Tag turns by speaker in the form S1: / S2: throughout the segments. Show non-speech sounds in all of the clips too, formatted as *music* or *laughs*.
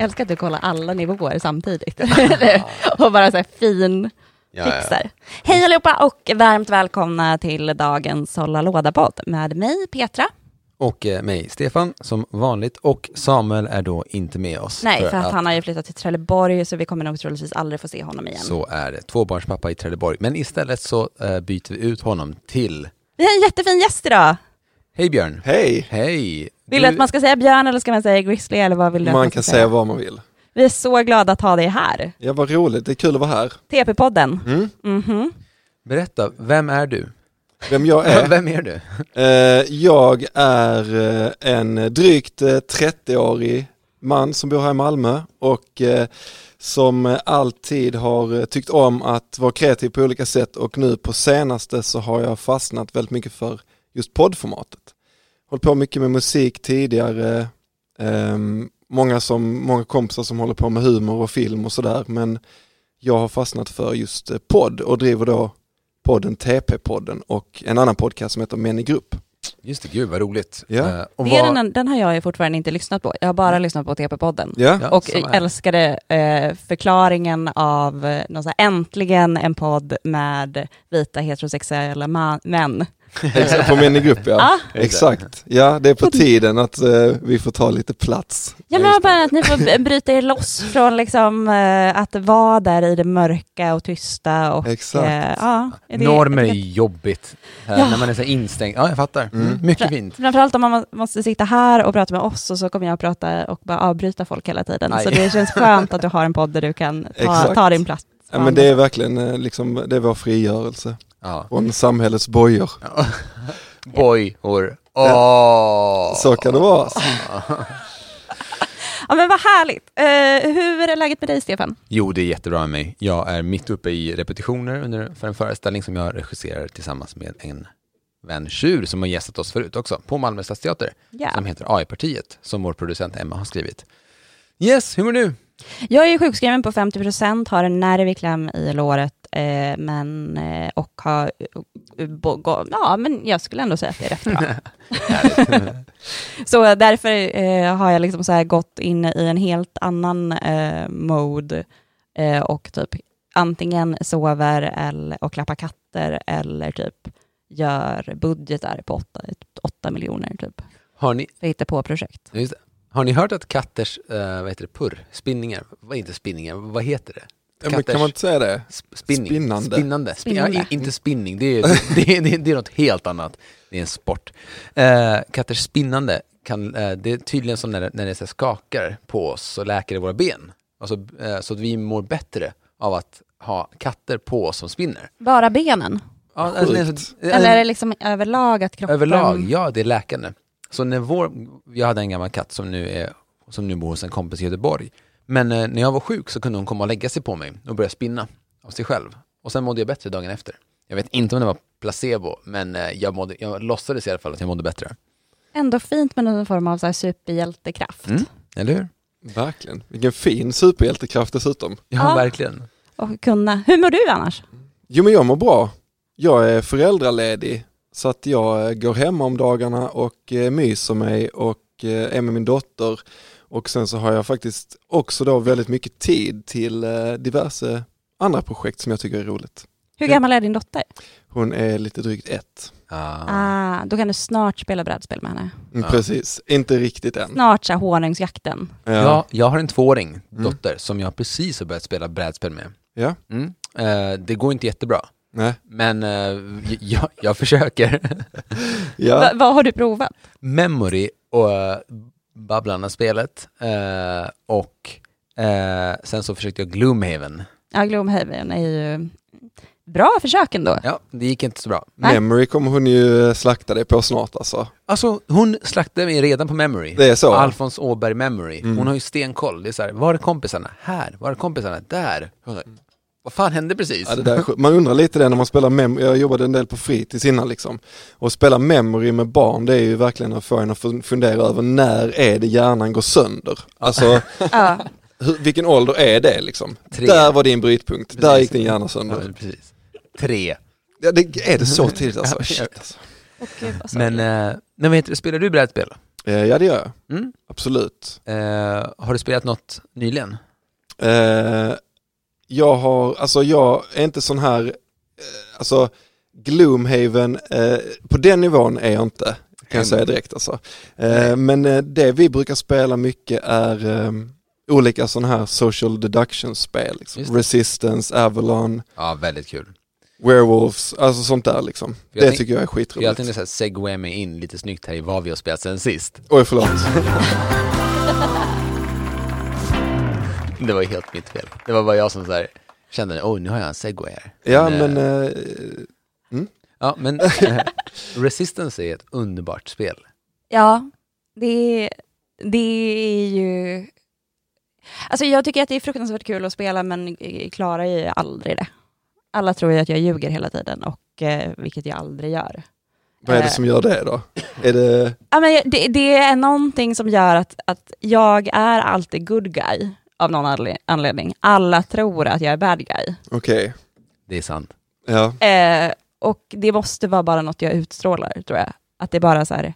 S1: Älskar att du kollar alla nivåer samtidigt. *laughs* och bara så här fin
S2: Ja, ja.
S1: fixar. Hej allihopa och varmt välkomna till dagens Hålla Låda-podd med mig Petra.
S2: Och eh, mig, Stefan, som vanligt. Och Samuel är då inte med oss.
S1: Nej, för att han har ju flyttat till Trelleborg så vi kommer nog troligtvis aldrig få se honom igen.
S2: Så är det. Tvåbarnspappa i Trelleborg. Men istället så eh, byter vi ut honom till...
S1: Vi har en jättefin gäst idag.
S2: Hej Björn!
S3: Hej!
S2: Hej!
S1: Vill du att man ska säga Björn eller ska man säga Grizzly eller vad vill du
S3: Man
S1: ska
S3: kan säga vad man vill.
S1: Vi är så glada att ha dig här.
S3: Ja, vad roligt. Det är kul att vara här.
S1: TP-podden.
S3: Mm.
S1: Mhm.
S2: Berätta, vem är du?
S3: Vem jag är? *laughs*
S2: vem är du?
S3: Eh, jag är eh, en drygt eh, 30-årig man som bor här i Malmö och eh, som eh, alltid har eh, tyckt om att vara kreativ på olika sätt och nu på senaste så har jag fastnat väldigt mycket för just poddformatet. Hållit på mycket med musik tidigare, ehm, många, som, många kompisar som håller på med humor och film och sådär men jag har fastnat för just eh, podd och driver då podden TP-podden och en annan podcast som heter Män i grupp.
S2: Just det, gud vad roligt.
S3: Ja.
S2: Eh, och
S1: Det är den, den har jag fortfarande inte lyssnat på. Jag har bara lyssnat på TP-podden.
S3: Ja,
S2: Ja,
S1: Och älskade eh, förklaringen av eh, någon så här, äntligen en podd med vita heterosexuella ma- män.
S3: Exakt, på Män i grupp ja.
S1: Ah,
S3: Exakt, ja det är på tiden att eh, vi får ta lite plats.
S1: ja, men bara att ni får bryta er loss från liksom, eh, att vara där i det mörka och tysta. Och,
S3: Exakt.
S1: eh, ja, det-
S2: Normer är jobbigt. Eh,
S1: Ja.
S2: När man är så här instängd. Ja, jag fattar.
S3: Mm.
S2: Mycket fint.
S1: Framförallt om man må- måste sitta här och prata med oss och så kommer jag att prata och bara avbryta folk hela tiden.
S2: Aj.
S1: Så det känns skönt att du har en podd där du kan ta, ta din plats.
S3: Ja, men det är verkligen liksom, det är vår frigörelse
S2: Ja.
S3: från samhällets bojor.
S2: Ja. *laughs* Bojor. Åh!
S3: Så kan det vara.
S1: Ja, men vad härligt. Eh, hur är läget med dig, Stefan?
S2: Jo, det är jättebra med mig. Jag är mitt uppe i repetitioner under, för en föreställning som jag regisserar tillsammans med en vän Tjur som har gästat oss förut också på Malmö stadsteater
S1: Ja.
S2: som heter AI-partiet som vår producent Emma har skrivit. Yes, hur mår du?
S1: Jag är sjukskriven på 50% har en nerv i kläm i låret, eh, men, eh, och har... bo- Ja, men jag skulle ändå säga att det är rätt bra. *laughs* så därför eh, har jag liksom så gått in i en helt annan eh, mode eh, och typ antingen sover eller, och klappar katter eller typ gör budgetar på åtta, åtta miljoner typ.
S2: Har ni,
S1: För att hitta på projekt.
S2: har ni hört att katters, eh, vad heter det, purr, spinningar, vad inte spinningar, vad heter det?
S3: Men kan man inte säga det?
S2: Sp- Spinning.
S3: Spinnande.
S2: Spinnande. Spin-
S1: Spinnande.
S2: Ja, inte spinning, det är, det, *laughs* är, det, är, det är något helt annat. Det är en sport. Eh, katters spinnande, kan, eh, det är tydligen som när det, när det så skakar på oss så läker det våra ben. Alltså, eh, så att vi mår bättre av att ha katter på oss som spinner.
S1: Bara benen?
S2: Ja, alltså, det är
S3: Sjukt.
S2: så-
S1: Eller är det liksom överlag att kroppen...
S2: Överlag, ja det är läkande. Så när vår, jag hade en gammal katt som nu, är, som nu bor hos en kompis i Göteborg. Men eh, när jag var sjuk så kunde hon komma och lägga sig på mig och börja spinna av sig själv. Och sen mådde jag bättre dagen efter. Jag vet inte om det var placebo, men eh, jag, mådde, jag låtsades i alla fall att jag mådde bättre.
S1: Ändå fint med någon form av så här superhjältekraft.
S2: Mm. Eller hur?
S3: Verkligen. Vilken fin superhjältekraft dessutom.
S2: Ja,
S1: Ja.
S2: verkligen.
S1: Och kunna. Hur mår du annars?
S3: Jo men jag mår bra. Jag är föräldraledig så att jag eh, går hem om dagarna och eh, myser mig och eh, är med min dotter. Och sen så har jag faktiskt också då väldigt mycket tid till eh, diverse andra projekt som jag tycker är roligt.
S1: Hur
S3: Ja.
S1: gammal är din dotter?
S3: Hon är lite drygt ett.
S2: Ah.
S1: Ah, då kan du snart spela brädspel med henne.
S3: Mm,
S2: Ja.
S3: Precis, inte riktigt än.
S1: Snart så här honungsjakten.
S2: Ja, jag har en tvååring
S3: Mm.
S2: dotter som jag precis har börjat spela brädspel med.
S3: Ja.
S2: Mm. Eh, det går inte jättebra,
S3: Nej.
S2: men eh, jag, jag försöker.
S3: Ja.
S1: Va, vad har du provat?
S2: Memory och uh, Babblarna-spelet eh, och eh, sen så försökte jag Gloomhaven.
S1: Ja, Gloomhaven är ju bra försök ändå.
S2: Ja, det gick inte så bra.
S1: Nej.
S3: Memory kommer hon ju slakta dig på snart alltså.
S2: Alltså, hon slaktade mig redan på memory.
S3: Det är så?
S2: Alfons Åberg memory.
S3: Mm.
S2: Hon har ju stenkoll. Det är så här, var är kompisarna? Här. Var är kompisarna? Där. Vad fan hände precis?
S3: Ja, det där, man undrar lite det när man spelar memory, jag jobbade en del på fritids innan liksom. Och spela memory med barn det är ju verkligen att få en att fun- fundera över när är det hjärnan går sönder? Alltså
S1: Ja.
S3: hur, vilken ålder är det liksom?
S2: Tre.
S3: Där var din brytpunkt, där
S2: Precis.
S3: gick din hjärna
S2: Ja,
S3: sönder.
S2: precis. Tre.
S3: Ja, det, är det så tidigt alltså?
S2: Ja,
S3: Shit, alltså.
S2: Men, eh, men heter spelar du brädspel?
S3: Eh, Ja det gör jag,
S2: Mm?
S3: absolut.
S2: Eh, har du spelat något nyligen?
S3: Jag har, alltså jag är inte sån här, eh, alltså Gloomhaven, eh, på den nivån är jag inte, kan jag säga direkt alltså. Eh, men det vi brukar spela mycket är eh, olika sådana här social deduction-spel. Liksom. Resistance, Avalon,
S2: Ja, väldigt kul.
S3: Werewolves, alltså sånt där liksom.
S2: Jag
S3: det tycker jag är
S2: Jag
S3: skitroligt.
S2: tänkte så här segway mig in lite snyggt här i vad vi har spelat sen sist.
S3: Oj förlåt. *laughs*
S2: Det var ju helt mitt fel. Det var bara jag som så här kände, oj nu har jag en segway här.
S3: ja
S2: eh,
S3: men, eh,
S2: Ja, men eh, *laughs* Resistance är ett underbart spel.
S1: Ja, det, det är ju... Alltså jag tycker att det är fruktansvärt kul att spela men klarar ju aldrig det. Alla tror ju att jag ljuger hela tiden, och, eh, vilket jag aldrig gör.
S3: vad är det
S1: Eh.
S3: som gör det då? Är det,
S1: Ja, men det, det är någonting som gör att, att jag är alltid good guy av någon anle- anledning. Alla tror att jag är bad guy.
S3: okej,
S2: Det är sant.
S3: ja.
S1: Eh, och det måste vara bara något jag utstrålar, tror jag. Att det är bara så här...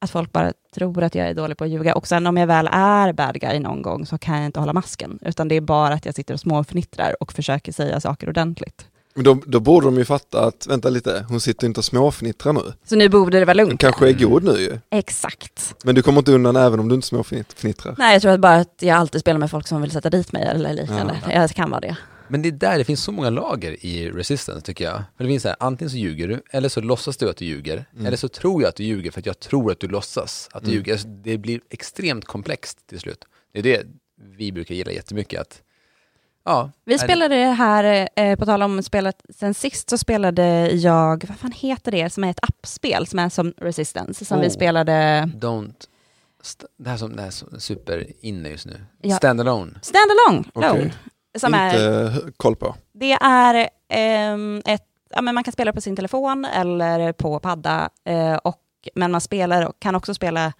S1: Att folk bara tror att jag är dålig på att ljuga. Och sen om jag väl är bad guy någon gång så kan jag inte hålla masken. Utan det är bara att jag sitter och småfnittrar och försöker säga saker ordentligt.
S3: Men då, då borde de ju fatta att, vänta lite, hon sitter inte och småfnittrar nu.
S1: Så nu borde det vara
S3: Hon
S1: lugnt.
S3: kanske är god nu ju.
S1: Exakt.
S3: Men du kommer inte undan även om du inte småfnittrar.
S1: Nej, jag tror att bara att jag alltid spelar med folk som vill sätta dit mig eller liknande. Jag kan vara det.
S2: Men det är där det finns så många lager i Resistance tycker jag. För det finns så här, antingen så ljuger du, eller så låtsas du att du ljuger,
S3: Mm.
S2: eller så tror jag att du ljuger för att jag tror att du låtsas att du
S3: Mm.
S2: ljuger. Alltså, det blir extremt komplext till slut. Det är det vi brukar gilla jättemycket att, ja.
S1: Vi spelade det här, eh, på tal om spelet, sen sist så spelade jag, vad fan heter det, som är ett appspel som är som Resistance, som vi
S2: Oh.
S1: spelade
S2: Don't, det här som det här är super inne just nu.
S1: Ja.
S2: Standalone.
S1: Standalone. Lone, Som
S3: inte
S1: är,
S3: eh, koll på.
S1: det är ehm, ett, ja, men man kan spela på sin telefon eller på padda, eh, och, men man spelar, och kan också spela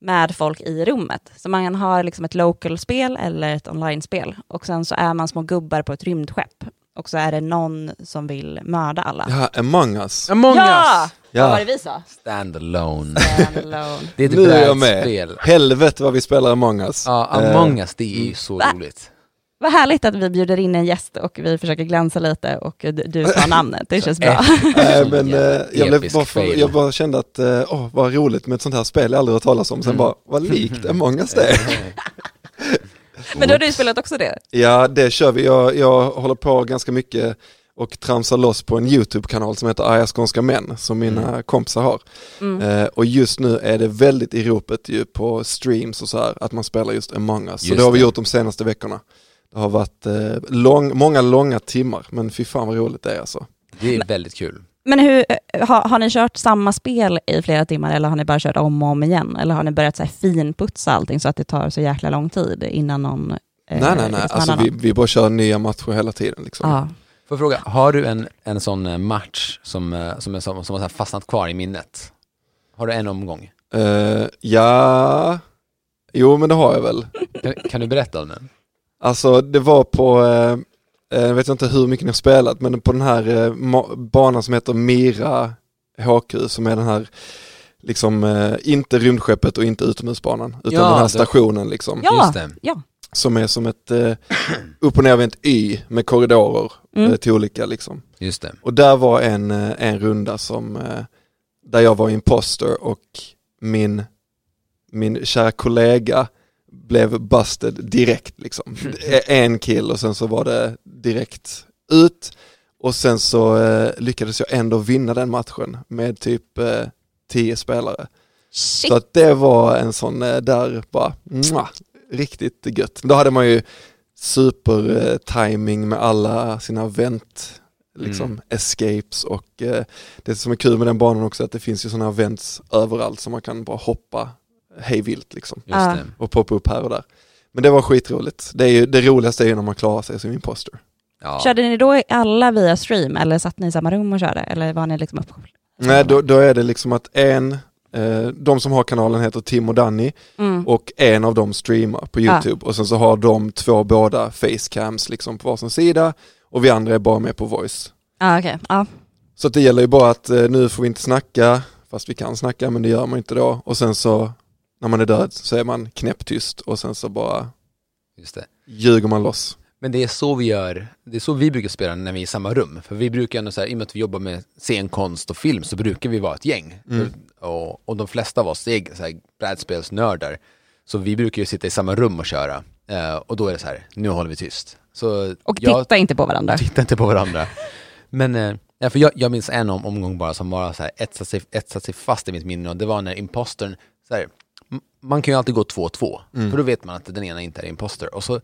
S1: med folk i rummet. Så man har liksom ett local-spel eller ett online-spel. Och sen så är man små gubbar på ett rymdskepp. Och så är det någon som vill mörda alla.
S3: Ja, Among us.
S2: Among
S1: Ja!
S2: us!
S1: Vad var
S3: Ja,
S1: det vi sa?
S2: Standalone.
S1: Standalone.
S2: Det är ett
S3: nu är jag med.
S2: brädspel.
S3: Helvete vad vi spelar Among us.
S2: Ja, Among
S3: Eh,
S2: us, det är ju
S3: mm.
S2: så
S1: Va?
S2: roligt.
S1: Vad härligt att vi bjuder in en gäst och vi försöker glänsa lite och du- tar *laughs* namnet. Det känns bra.
S3: Nej,
S2: Sån *laughs*
S3: men, eh, jag, bara för, jag bara kände att, eh, åh vad roligt med ett sånt här spel jag aldrig hört talas om. Sen
S2: Mm.
S3: bara, vad likt Among us det. *laughs*
S1: Men då har du spelat också det?
S3: Ja, det kör vi. Jag, jag håller på ganska mycket och tramsar loss på en YouTube-kanal som heter Arga skånska män, som mina
S2: Mm.
S3: kompisar har.
S1: Mm.
S3: Eh, och just nu är det väldigt i ropet ju på streams och så här, att man spelar just Among us. Så
S2: Just
S3: det har vi gjort de senaste veckorna. Det har varit eh, lång, många långa timmar, men fy fan vad roligt det är alltså.
S2: Det är väldigt kul.
S1: Men hur, har, har ni kört samma spel i flera timmar eller har ni bara kört om och om igen? Eller har ni börjat så här finputsa allting så att det tar så jäkla lång tid innan någon eh,
S3: nej, nej, nej,
S1: lyckas
S3: alltså vi, vi bara kör nya matcher hela tiden. Liksom.
S1: Ja.
S2: Får jag fråga, har du en, en sån eh, match som, eh, som, är, som, som har så här fastnat kvar i minnet? Har du en omgång?
S3: Eh, ja, jo men det har jag väl.
S2: Kan, kan du berätta om den?
S3: Alltså det var på, eh, eh, jag vet inte hur mycket ni har spelat, men på den här eh, banan som heter Mira HQ, som är den här, liksom eh, inte rymdskeppet och inte utomhusbanan, utan
S2: Ja,
S3: den här
S2: det-
S3: stationen liksom,
S1: Ja.
S2: Just det.
S1: ja.
S3: som är som ett eh, upp och nervänt Y med korridorer
S1: Mm.
S3: eh, till olika liksom.
S2: Just det.
S3: Och där var en, en runda som, eh, där jag var imposter och min, min kära kollega blev busted direkt liksom. En kill och sen så var det direkt ut. Och sen så eh, lyckades jag ändå vinna den matchen med typ eh, tio spelare.
S1: Shit.
S3: Så att det var en sån eh, där bara, mwah, riktigt gött. Då hade man ju super eh, timing med alla sina vänt liksom
S2: Mm.
S3: escapes och eh, det som är kul med den banan också är att det finns ju sådana vents överallt så man kan bara hoppa hej vilt liksom
S2: Just
S1: Ja.
S2: det.
S3: och poppa upp här och där. Men det var skitroligt. Det, är ju, det roligaste är ju när man klarar sig som imposter.
S2: Ja.
S1: Körde ni då alla via stream eller satt ni i samma rum och körde? Eller var ni liksom uppkopplade?
S3: Nej, då, då är det liksom att en, eh, de som har kanalen heter Tim och Danny
S1: Mm.
S3: och en av dem streamar på YouTube och sen så har de två båda facecams liksom på varsin sida och vi andra är bara med på voice.
S1: Ja, okej. Ja.
S3: Så det gäller ju bara att eh, nu får vi inte snacka, fast vi kan snacka men det gör man inte då och sen så när man är död så är man knäpptyst och sen så bara
S2: Just det.
S3: ljuger man loss.
S2: Men det är så vi gör, det är så vi brukar spela när vi är i samma rum. För vi brukar ändå så här, i och med att vi jobbar med scenkonst och film så brukar vi vara ett gäng.
S3: Mm.
S2: Och, och de flesta av oss är så här brädspelsnördar. Så vi brukar ju sitta i samma rum och köra. Eh, och då är det så här, nu håller vi tyst. Så
S1: Och
S2: jag
S1: titta inte på varandra. *laughs*
S2: tittar inte på varandra. Men eh, ja, för jag, jag minns en om, omgång bara som bara så här etsat, sig, etsat sig fast i mitt minne och det var när impostern, så här, man kan ju alltid gå 2-2,
S3: Mm.
S2: för då vet man att den ena inte är imposter. Och så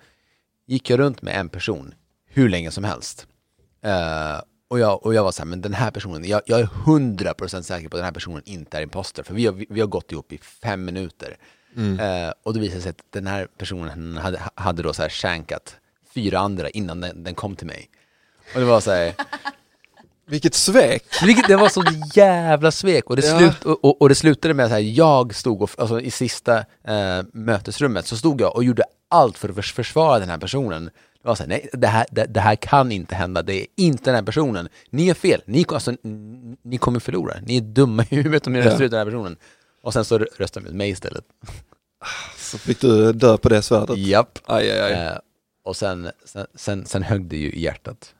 S2: gick jag runt med en person hur länge som helst. Eh, och, jag, och jag var så här, men den här personen, jag, jag är 100% säker på att den här personen inte är imposter, för vi har, vi, vi har gått ihop i fem minuter.
S3: Mm.
S2: Eh, och då visade det sig att den här personen hade, hade då så här shankat fyra andra innan den, den kom till mig. Och det var så här,
S3: Vilket svek!
S2: vilket, det var så jävla svek och det,
S3: Ja.
S2: slut, och, och, det slutade med att jag stod och, alltså i sista eh, mötesrummet så stod jag och gjorde allt för att förs- försvara den här personen. Det var så här, nej det här, det, det här kan inte hända, det är inte den här personen. Ni är fel, ni, alltså, ni kommer förlora, ni är dumma i huvudet om ni
S3: Ja.
S2: röstar ut den här personen. Och sen så röstade de ut mig istället.
S3: Så fick du dö på det svärdet.
S2: Japp.
S3: Aj, aj, aj.
S2: Eh, och sen, sen, sen, sen högg det ju i hjärtat.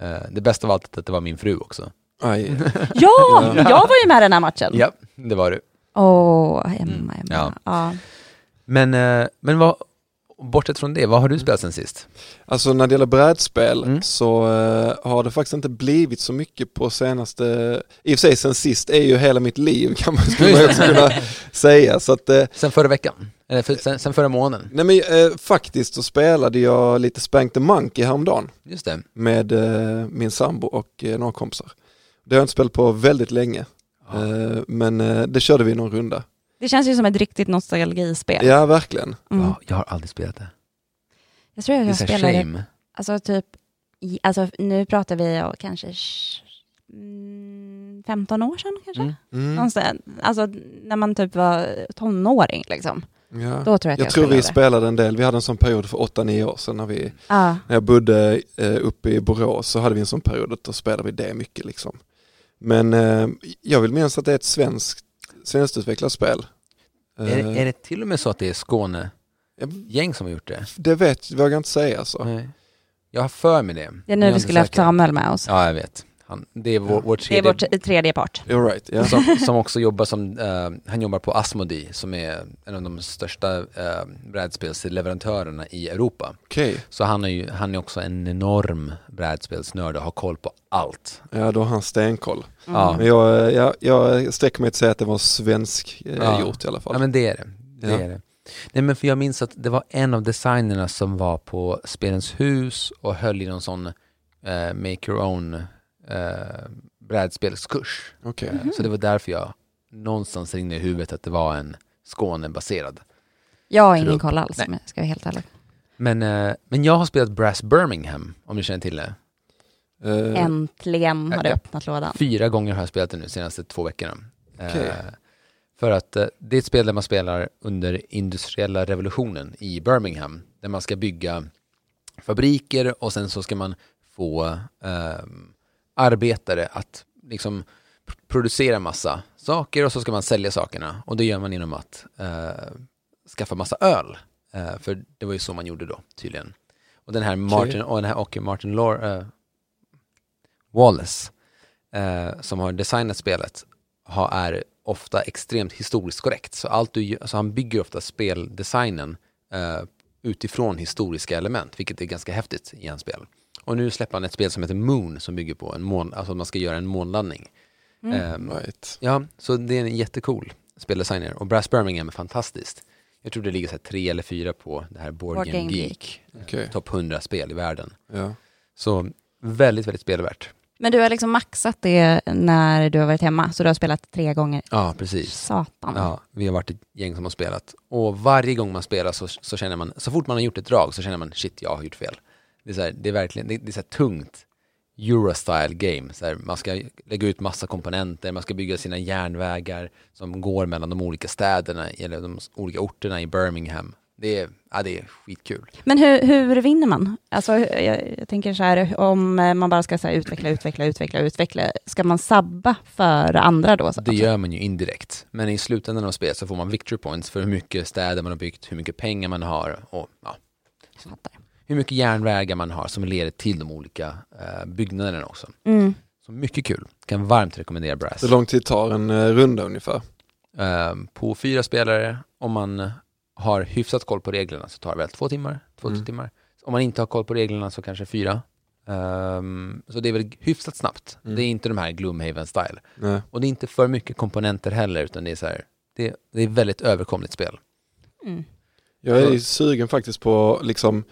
S2: Eh, det bästa var allt att det var min fru också.
S3: aj. *laughs*
S1: Ja, jag var ju med den här matchen.
S2: Ja, det var du.
S1: Åh, Emma,
S2: Mm,
S1: Emma.
S2: ja.
S1: Ja.
S2: Men, eh, men vad, bortsett från det, vad har du spelat sen sist?
S3: Alltså när det gäller brädspel
S2: Mm.
S3: så eh, har det faktiskt inte blivit så mycket på senaste, i och för sig sen sist är ju hela mitt liv kan man, skulle man också kunna säga. Så att,
S2: Sen förra veckan? Eller för, sen, sen förra månaden?
S3: nej men eh, faktiskt så spelade jag lite Spank the Monkey häromdagen
S2: Just det.
S3: med eh, min sambo och eh, några kompisar. Det har jag inte spelat på väldigt länge,
S2: Ja.
S3: eh, men eh, det körde vi någon runda.
S1: Det känns ju som ett riktigt nostalgispel.
S3: Ja, verkligen.
S1: Mm.
S2: Ja, jag har aldrig spelat det.
S1: Jag tror
S2: Det är
S1: jag
S2: här
S1: spelade,
S2: shame.
S1: alltså typ, alltså nu pratar vi om kanske sh- mm, 15 år sedan kanske?
S2: Mm.
S3: Mm.
S1: Alltså när man typ var tonåring liksom.
S3: Ja.
S1: Då tror jag att
S3: Jag
S1: jag,
S3: tror vi
S1: spelade.
S3: en del, vi hade en sån period för 8-9 år sedan när vi
S1: Ja,
S3: När jag bodde eh, uppe i Borås så hade vi en sån period att då spelade vi det mycket liksom. Men eh, jag vill minnas att det är ett svenskt, svensktutvecklat spel.
S2: Är,
S3: Eh,
S2: är det till och med så att det är Skåne-gäng
S3: jag-
S2: som har gjort det?
S3: det vet, vågar jag inte säga så.
S2: Nej. Jag har för mig det.
S1: det är
S2: men
S1: nu
S2: jag
S1: vi skulle haft. Samuel med oss.
S2: Ja, jag vet. Han, det är vår,
S3: Ja.
S2: vår
S1: Det är
S2: tredje
S1: vår tredje part.
S3: You're right, ja.
S2: som, som också jobbar som, eh, han jobbar på Asmodee som är en av de största uh, brädspelsleverantörerna i Europa.
S3: Okej,
S2: Så han är ju, han är också en enorm brädspelsnörd och har koll på allt.
S3: ja då har han stenkoll.
S1: Mm.
S2: Ja.
S3: Men jag, eh, jag, jag sträcker mig till att säga att det var svensk eh,
S2: Ja.
S3: gjort i alla fall.
S2: Ja men det är det. det,
S3: Ja.
S2: är det. Nej men för jag minns att det var en av designerna som var på Spelens hus och höll i någon sån eh, make your own eh, brädspelskurs.
S3: Okej.
S2: Eh, Så det var därför jag någonstans ringde i huvudet att det var en Skånebaserad.
S1: Jag har ingen koll alls,
S2: Nej.
S1: jag ska vara helt ärlig.
S2: Men, eh, men jag har spelat Brass Birmingham, om du känner till det.
S3: Eh,
S1: Äntligen har det
S2: Ja.
S1: öppnat lådan.
S2: Fyra gånger har jag spelat det nu, senaste två veckorna. Eh,
S3: Okej.
S2: för att eh, det är ett spel där man spelar under industriella revolutionen i Birmingham, där man ska bygga fabriker och sen så ska man få eh, arbetare att liksom pr- producera massa saker och så ska man sälja sakerna och det gör man genom att eh, skaffa massa öl. Eh, för det var ju så man gjorde då tydligen. Och den här Martin, och den här, och Martin Lor, eh, Wallace eh, som har designat spelet har, är ofta extremt historiskt korrekt. Så, allt du, gör- så han bygger ofta speldesignen eh, utifrån historiska element, vilket är ganska häftigt i hans spel. Och nu släpper han ett spel som heter Moon som bygger på en mån, alltså att man ska göra en månlandning.
S1: Mm.
S2: Ehm,
S3: right.
S2: Ja, så det är en jättecool speldesigner och Brass Birmingham är fantastiskt. Jag tror det ligger så här tre eller fyra på det här Board,
S1: Board
S2: Game,
S1: Game
S2: Geek.
S3: Okej.
S2: Topp 100 spel i världen.
S3: Ja.
S2: Så väldigt, väldigt spelvärt.
S1: Men du har liksom maxat det när du har varit hemma, så du har spelat tre gånger.
S2: Ja, precis.
S1: Satan.
S2: Ja, vi har varit ett gäng som har spelat. Och varje gång man spelar så, så känner man, så fort man har gjort ett drag så känner man shit, jag har gjort fel. Det är, så här, det är verkligen, det, är så tungt Eurostyle game. Så här, man ska lägga ut massa komponenter, man ska bygga sina järnvägar som går mellan de olika städerna, eller de olika orterna i Birmingham. Det är, ja, det är skitkul.
S1: Men hur, hur vinner man? Alltså, jag, jag tänker så här, om man bara ska så här, utveckla, utveckla, utveckla, utveckla, ska man sabba för andra då? Så?
S2: Det gör man ju indirekt. Men i slutändan av spelet så får man victory points för hur mycket städer man har byggt, hur mycket pengar man har och ja,
S1: Jag fattar.
S2: Hur mycket järnvägar man har som leder till de olika eh, byggnaderna också.
S1: Mm.
S2: Så mycket kul. Kan varmt rekommendera Brass.
S3: Hur lång tid tar en eh, runda ungefär?
S2: Eh, på fyra spelare, om man har hyfsat koll på reglerna så tar det väl två timmar, två,
S3: Mm.
S2: tre timmar. Om man inte har koll på reglerna så kanske fyra. Ehm, så det är väl hyfsat snabbt.
S3: Mm.
S2: Det är inte de här Gloomhaven-style.
S3: Nej.
S2: Och det är inte för mycket komponenter heller, utan det är så här, det, det är väldigt överkomligt spel.
S1: Mm.
S3: Jag är sugen faktiskt på liksom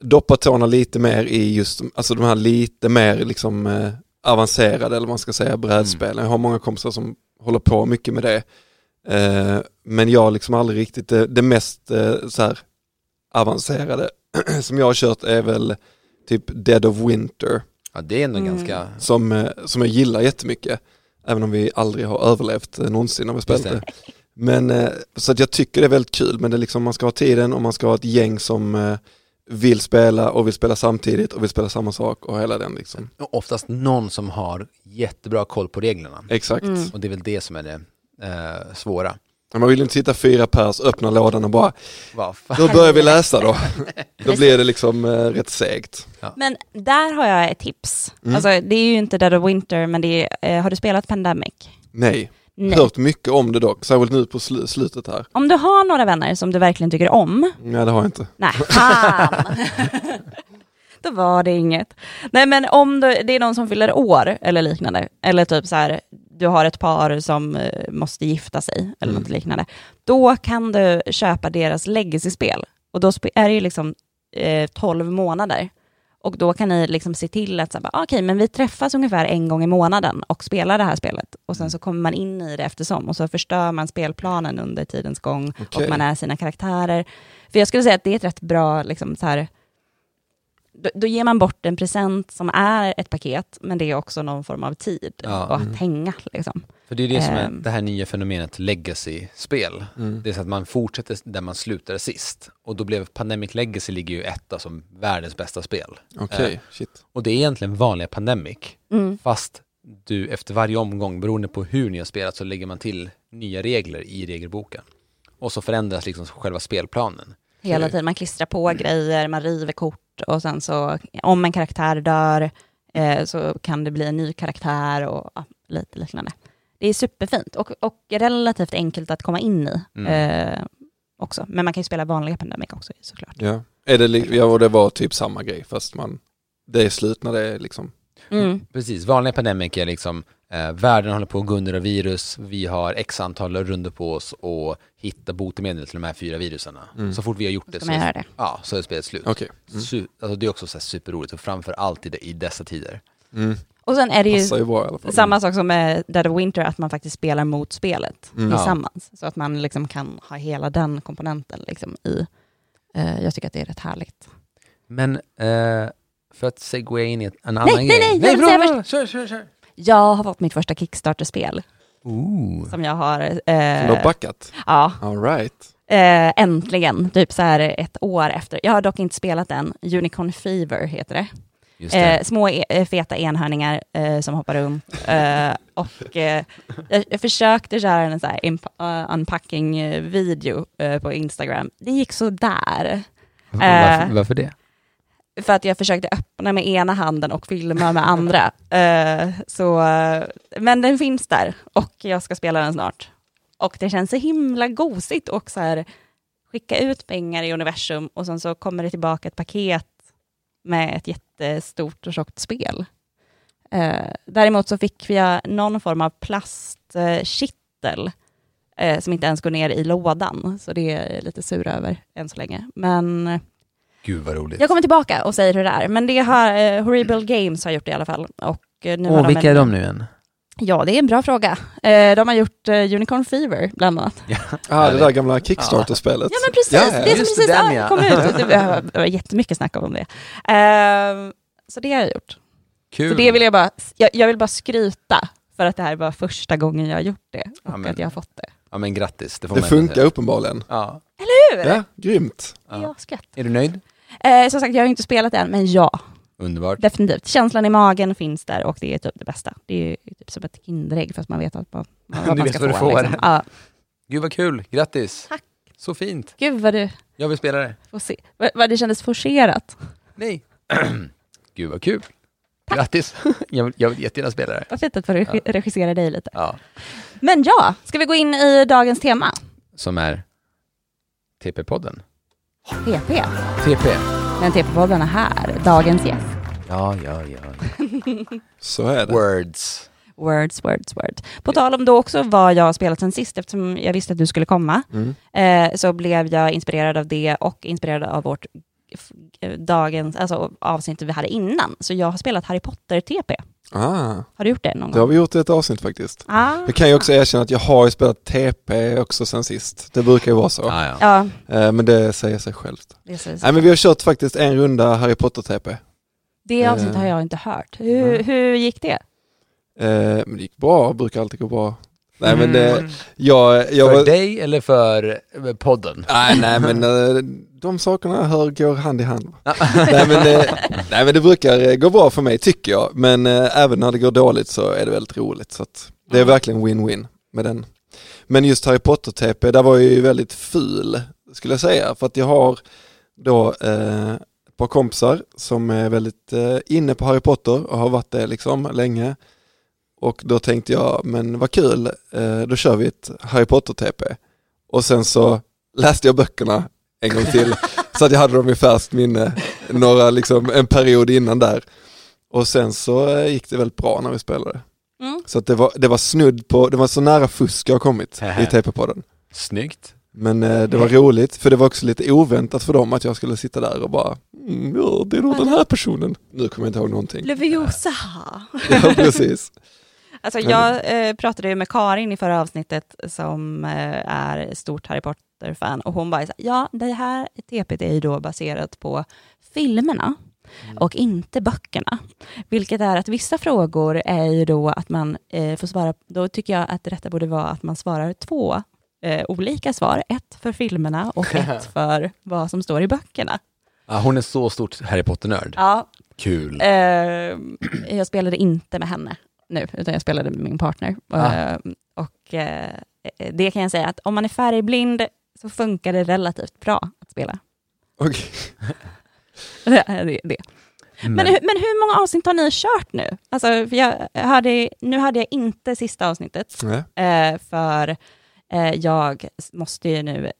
S3: doppa tårna lite mer i just alltså de här lite mer liksom eh, avancerade eller vad man ska säga brädspelen. Jag har många kompisar som håller på mycket med det. Eh, men jag har liksom aldrig riktigt det, det mest eh, så här avancerade *clears throat* som jag har kört är väl typ Dead of Winter
S2: Ja, det är ändå
S1: Mm.
S2: ganska...
S3: som, eh, som jag gillar jättemycket. Även om vi aldrig har överlevt eh, någonsin när vi spelat det.
S2: det.
S3: Men eh, så att jag tycker det är väldigt kul men det är liksom man ska ha tiden och man ska ha ett gäng som eh, vill spela och vill spela samtidigt och vill spela samma sak och hela den liksom.
S2: Och oftast någon som har jättebra koll på reglerna.
S3: Exakt.
S1: Mm.
S2: Och det är väl det som är det eh, svåra.
S3: Man vill inte sitta fyra pers, öppna lådan och bara,
S2: Vad fan?
S3: då börjar vi läsa då. *laughs* *laughs* då blir det liksom eh, rätt segt.
S1: Men där har jag ett tips.
S3: Mm.
S1: Alltså, det är ju inte Dead of Winter, men det är, eh, har du spelat Pandemic?
S3: Nej,
S1: Nej.
S3: hört mycket om det dock, särskilt nu på sl- slutet här.
S1: Om du har några vänner som du verkligen tycker om,
S3: Nej det har jag inte.
S1: nej, fan. *laughs* Då var det inget. Nej men om du, det är någon som fyller år eller liknande, eller typ så här, du har ett par som eh, måste gifta sig eller
S3: Mm.
S1: något liknande, då kan du köpa deras legacy-spel. Och då är det ju liksom eh, 12 månader. Och då kan ni liksom se till att, bara, okej, men vi träffas ungefär en gång i månaden och spelar det här spelet. Och sen så kommer man in i det eftersom och så förstör man spelplanen under tidens gång
S3: Okej.
S1: och man är sina karaktärer. För jag skulle säga att det är ett rätt bra, liksom, så här, då, då ger man bort en present som är ett paket, men det är också någon form av tid
S2: Ja.
S1: och att
S3: Mm.
S1: hänga. Liksom.
S2: För det är det som är
S1: Ehm.
S2: det här nya fenomenet legacy-spel.
S3: Mm.
S2: Det är så att man fortsätter där man slutade sist. Och då blev Pandemic Legacy ligger ju etta som världens bästa spel.
S3: Okej,
S2: Eh.
S3: shit.
S2: Och det är egentligen vanliga Pandemic.
S1: Mm.
S2: Fast du efter varje omgång, beroende på hur ni har spelat, så lägger man till nya regler i regelboken. Och så förändras liksom själva spelplanen.
S1: Hela tiden, man klistrar på grejer, man river kort och sen så om en karaktär dör eh, så kan det bli en ny karaktär och ja, lite liknande. Det är superfint och, och relativt enkelt att komma in i
S2: Mm.
S1: eh, också. Men man kan ju spela vanliga Pandemic också såklart.
S3: Ja. Är det, ja, och det var typ samma grej fast man, det är slut när det är liksom,
S1: Mm.
S2: Precis, vanliga Pandemic är liksom eh, världen håller på att gå under av virus, vi har x antal runder på oss och hitta botemedel till de här fyra viruserna.
S3: Mm.
S2: Så fort vi har gjort det så är,
S1: det?
S2: ja, så är spelet slut.
S3: okej. Mm.
S2: Su- alltså det är också så här superroligt och framför allt i, det, i dessa tider.
S1: Och sen är det ju
S3: ju bra i alla fall.
S1: samma sak som med Dead of Winter, att man faktiskt spelar mot spelet
S3: Mm.
S1: Tillsammans. Så att man liksom kan ha hela den komponenten liksom i. Eh, jag tycker att det är rätt härligt.
S2: Men eh, för att segwaya in i en annan
S1: nej,
S2: grej.
S1: nej, jag vill säga
S2: bra, bra, kör, kör, kör.
S1: Jag har fått mitt första Kickstarter-spel
S2: Ooh.
S1: som jag har,
S3: Som du
S1: eh,
S3: har backat?
S1: ja,
S3: All right.
S1: eh, äntligen, typ så här ett år efter. Jag har dock inte spelat den, Unicorn Fever heter det. Eh, små e- feta enhörningar eh, som hoppar runt. Eh, *laughs* och eh, jag, jag försökte köra en så här uh, unpacking-video eh, på Instagram. Det gick så där.
S2: varför, varför det?
S1: För att jag försökte öppna med ena handen och filma med andra. *laughs* Så, men den finns där och jag ska spela den snart. Och det känns så himla gosigt och så här, skicka ut pengar i universum och sen så kommer det tillbaka ett paket med ett jättestort och tjockt spel. Eh, däremot så fick jag någon form av plastkittel eh, som inte ens går ner i lådan. Så det är jag lite sur över än så länge. Men eh,
S2: Gud vad roligt.
S1: jag kommer tillbaka och säger hur det är. Men det har eh, Horrible Games har gjort det i alla fall. Och, eh, nu har
S2: Åh,
S1: de
S2: vilka
S1: en-
S2: är de nu igen?
S1: Ja, det är en bra fråga. Eh, de har gjort eh, Unicorn Fever bland annat.
S3: Ah, det där gamla Kickstarter-spelet.
S1: Ja men precis,
S3: Ja, ja,
S1: det som
S2: just
S1: precis
S2: det, den,
S1: ja,
S2: ja.
S1: kom ut. *laughs* Det var, jättemycket snack om det. Eh, så det har jag gjort.
S2: Kul.
S1: Så det vill jag bara, jag, jag vill bara skryta för att det här var första gången jag har gjort det och
S2: Ja, men-
S1: att jag har fått det.
S2: Ja men grattis, det får
S3: Det funkar uppenbarligen.
S2: Ja.
S1: Hur?
S3: Ja, grymt.
S1: Ja.
S2: ja. Är du nöjd?
S1: Eh, som sagt, jag har inte spelat än, men ja,
S2: Underbart.
S1: definitivt. Känslan i magen finns där och det är typ det bästa. Det är typ som ett Kinderägg fast man vet att man, *laughs* vad
S2: Du
S1: man
S2: vet
S1: ska
S2: vad du
S1: få.
S2: får.
S1: Liksom. Ja.
S2: Gud vad kul, grattis.
S1: Tack.
S2: Så fint.
S1: Gud vad du
S2: Jag vill spela det.
S1: får se. Vad, vad det kändes forcerat.
S2: Nej. *clears throat* Gud vad kul. Grattis. *laughs* Jag vill, jag vill jättegärna spela det.
S1: Vad fint att få regi- regissera dig lite.
S2: Ja.
S1: Men ja, ska vi gå in i dagens tema?
S2: Som är TP-podden.
S1: TP.
S2: TP.
S1: Men TP-podden är här, dagens gäst.
S2: Ja, ja, ja. *laughs*
S3: Så är det.
S2: Words.
S1: Words, words, words. På tal om då också vad jag har spelat sen sist, eftersom jag visste att du skulle komma,
S3: Mm.
S1: eh, så blev jag inspirerad av det och inspirerad av vårt eh, dagens, alltså avsnitt vi hade innan. Så jag har spelat Harry Potter-TP.
S3: Ah,
S1: Har du gjort det någon
S3: det har
S1: gång?
S3: vi gjort i ett avsnitt faktiskt.
S1: Ah.
S3: Jag kan ju också erkänna att jag har ju spelat TP också sen sist. Det brukar ju vara så.
S2: Ja, ja.
S1: Ja,
S3: Eh, Men det säger sig självt.
S1: det, är så.
S3: Nej men vi har kört faktiskt en runda Harry Potter-TP.
S1: det avsnittet
S3: Eh.
S1: har jag inte hört. Hur,
S3: Nej.
S1: hur gick det?
S3: Eh, Men det gick bra, brukar alltid gå bra. Nej men det,
S2: Mm.
S3: jag, jag
S2: För
S3: var...
S2: dig eller för eh, podden?
S3: Nej, nej men eh, de sakerna hör, går hand i hand. *laughs* nej, men, eh, nej men det brukar eh, gå bra för mig tycker jag, men eh, även när det går dåligt så är det väldigt roligt. Så att det är
S1: Mm.
S3: verkligen win-win med den. Men just Harry Potter-TP, där var jag ju väldigt ful skulle jag säga, för att jag har då eh, ett par kompisar som är väldigt eh, inne på Harry Potter och har varit det liksom länge. Och då tänkte jag, men vad kul, eh, då kör vi ett Harry Potter-TP. Och sen så läste jag böckerna en gång till, *laughs* så att jag hade dem i färskt minne, några, liksom, en period innan där. Och sen så eh, gick det väldigt bra när vi spelade.
S1: Mm.
S3: Så att det, var, det var snudd på, det var så nära fusk jag har kommit i TP-podden.
S2: Snyggt.
S3: Men eh, det var roligt, för det var också lite oväntat för dem att jag skulle sitta där och bara, mm, ja, det är nog den här personen. Nu kommer jag inte ihåg någonting.
S1: Leviosa.
S3: Ja, precis.
S1: Alltså jag eh, pratade ju med Karin i förra avsnittet som eh, är stort Harry Potter-fan och hon bara, så här, ja det här TPT är ju då baserat på filmerna och inte böckerna. Vilket är att vissa frågor är ju då att man eh, får svara, då tycker jag att detta borde vara att man svarar två eh, olika svar. Ett för filmerna och *laughs* ett för vad som står i böckerna.
S2: Ja, hon är så stort Harry Potter-nörd.
S1: Ja,
S2: Kul.
S1: Eh, jag spelade inte med henne nu, utan jag spelade med min partner.
S2: Ah.
S1: Eh, och eh, det kan jag säga att om man är färgblind så funkar det relativt bra att spela.
S3: Okej. *laughs*
S1: Det det. det.
S2: Men,
S1: Men, hur, men hur många avsnitt har ni kört nu? Alltså, jag hade, nu hade jag inte sista avsnittet, eh, för jag måste ju nu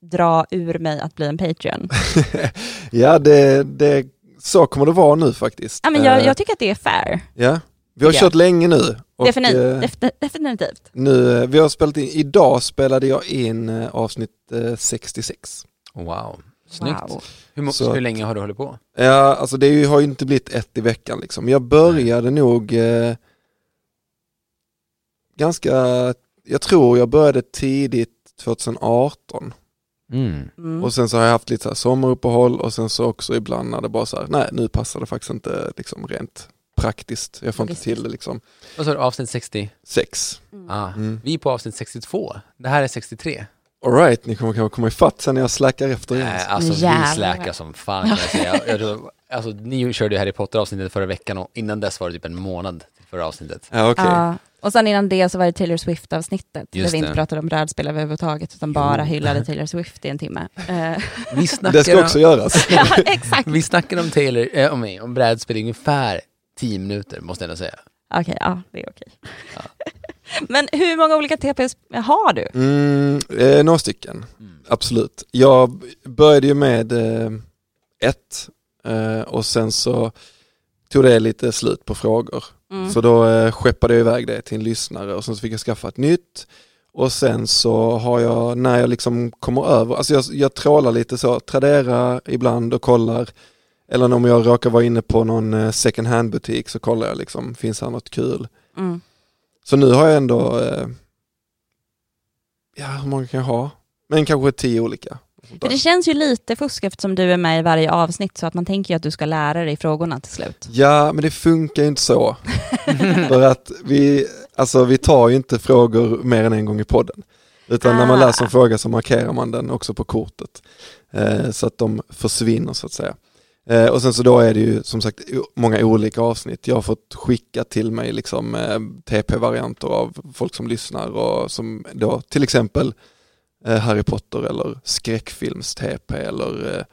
S1: dra ur mig att bli en Patreon. *laughs*
S3: ja, det, det, så kommer det vara nu faktiskt.
S1: Ja, men jag, jag tycker att det är fair.
S3: ja. Vi har
S1: jag.
S3: kört länge nu. Och,
S1: Definitivt.
S3: eh,
S1: Defin- definitivt.
S3: nu, eh, vi har spelat in, idag spelade jag in eh, avsnitt eh, 66.
S2: wow, snyggt.
S1: Wow.
S2: Hur,
S3: Så-
S2: hur länge har du hållit på?
S3: Ja, alltså det ju- har ju inte blivit ett i veckan liksom. Jag började nog eh, ganska, jag tror jag började tidigt 2018
S2: Mm.
S1: Mm.
S3: och sen så har jag haft lite så här sommaruppehåll och sen så också ibland när det bara så här, nej nu passar det faktiskt inte liksom rent praktiskt, jag får inte till det liksom.
S2: Vad sa du, avsnitt 60?
S3: Sex.
S1: Mm.
S2: Ah.
S3: Mm.
S2: Vi är på avsnitt 62. Det här är 63.
S3: Alright, ni kommer kanske komma ifatt sen när jag släckar efter igen.
S2: Nej, alltså
S1: Jävlar.
S2: vi släkar som fan kan jag säga. Jag, jag, alltså, ni körde ju Harry Potter-avsnittet förra veckan och innan dess var det typ en månad till förra avsnittet.
S3: Ja, okej.
S1: Ja, och sen innan det så var det Taylor Swift-avsnittet, där vi inte pratade om brädspel överhuvudtaget, utan
S2: Jo.
S1: bara hyllade Taylor Swift i en timme. Eh,
S2: Vi
S3: Det ska också göras. *laughs*
S1: ja, exakt.
S2: vi snackar om Taylor, äh, om, mig, om brädspel i ungefär 10 minuter måste jag ändå säga.
S1: Okej, ja, det är okej. *laughs* Men hur många olika TPs har du?
S3: Mm, eh, några stycken.
S2: Mm.
S3: Absolut. Jag började ju med eh, ett eh, och sen så tog det lite slut på frågor.
S1: Mm.
S3: Så då eh, skeppade jag iväg det till en lyssnare och sen så fick jag skaffa ett nytt Och sen så har jag, när jag liksom kommer över, alltså jag, jag trålar lite så, Tradera ibland och kollar. Eller om jag råkar vara inne på någon eh, second hand butik så kollar jag liksom, finns här något kul?
S1: Mm.
S3: Så nu har jag ändå, eh, ja hur många kan jag ha? Men kanske tio olika.
S1: Det känns ju lite fusk eftersom du är med i varje avsnitt så att man tänker ju att du ska lära dig frågorna till slut.
S3: Ja, men det funkar ju inte så. *laughs* För att vi, alltså vi tar ju inte frågor mer än en gång i podden. Utan när man
S1: Ah.
S3: läser en fråga så markerar man den också på kortet. Eh, så att de försvinner så att säga. Eh, och sen så då är det ju som sagt många olika avsnitt. Jag har fått skicka till mig liksom eh, TP-varianter av folk som lyssnar och som då till exempel eh, Harry Potter eller skräckfilms-TP eller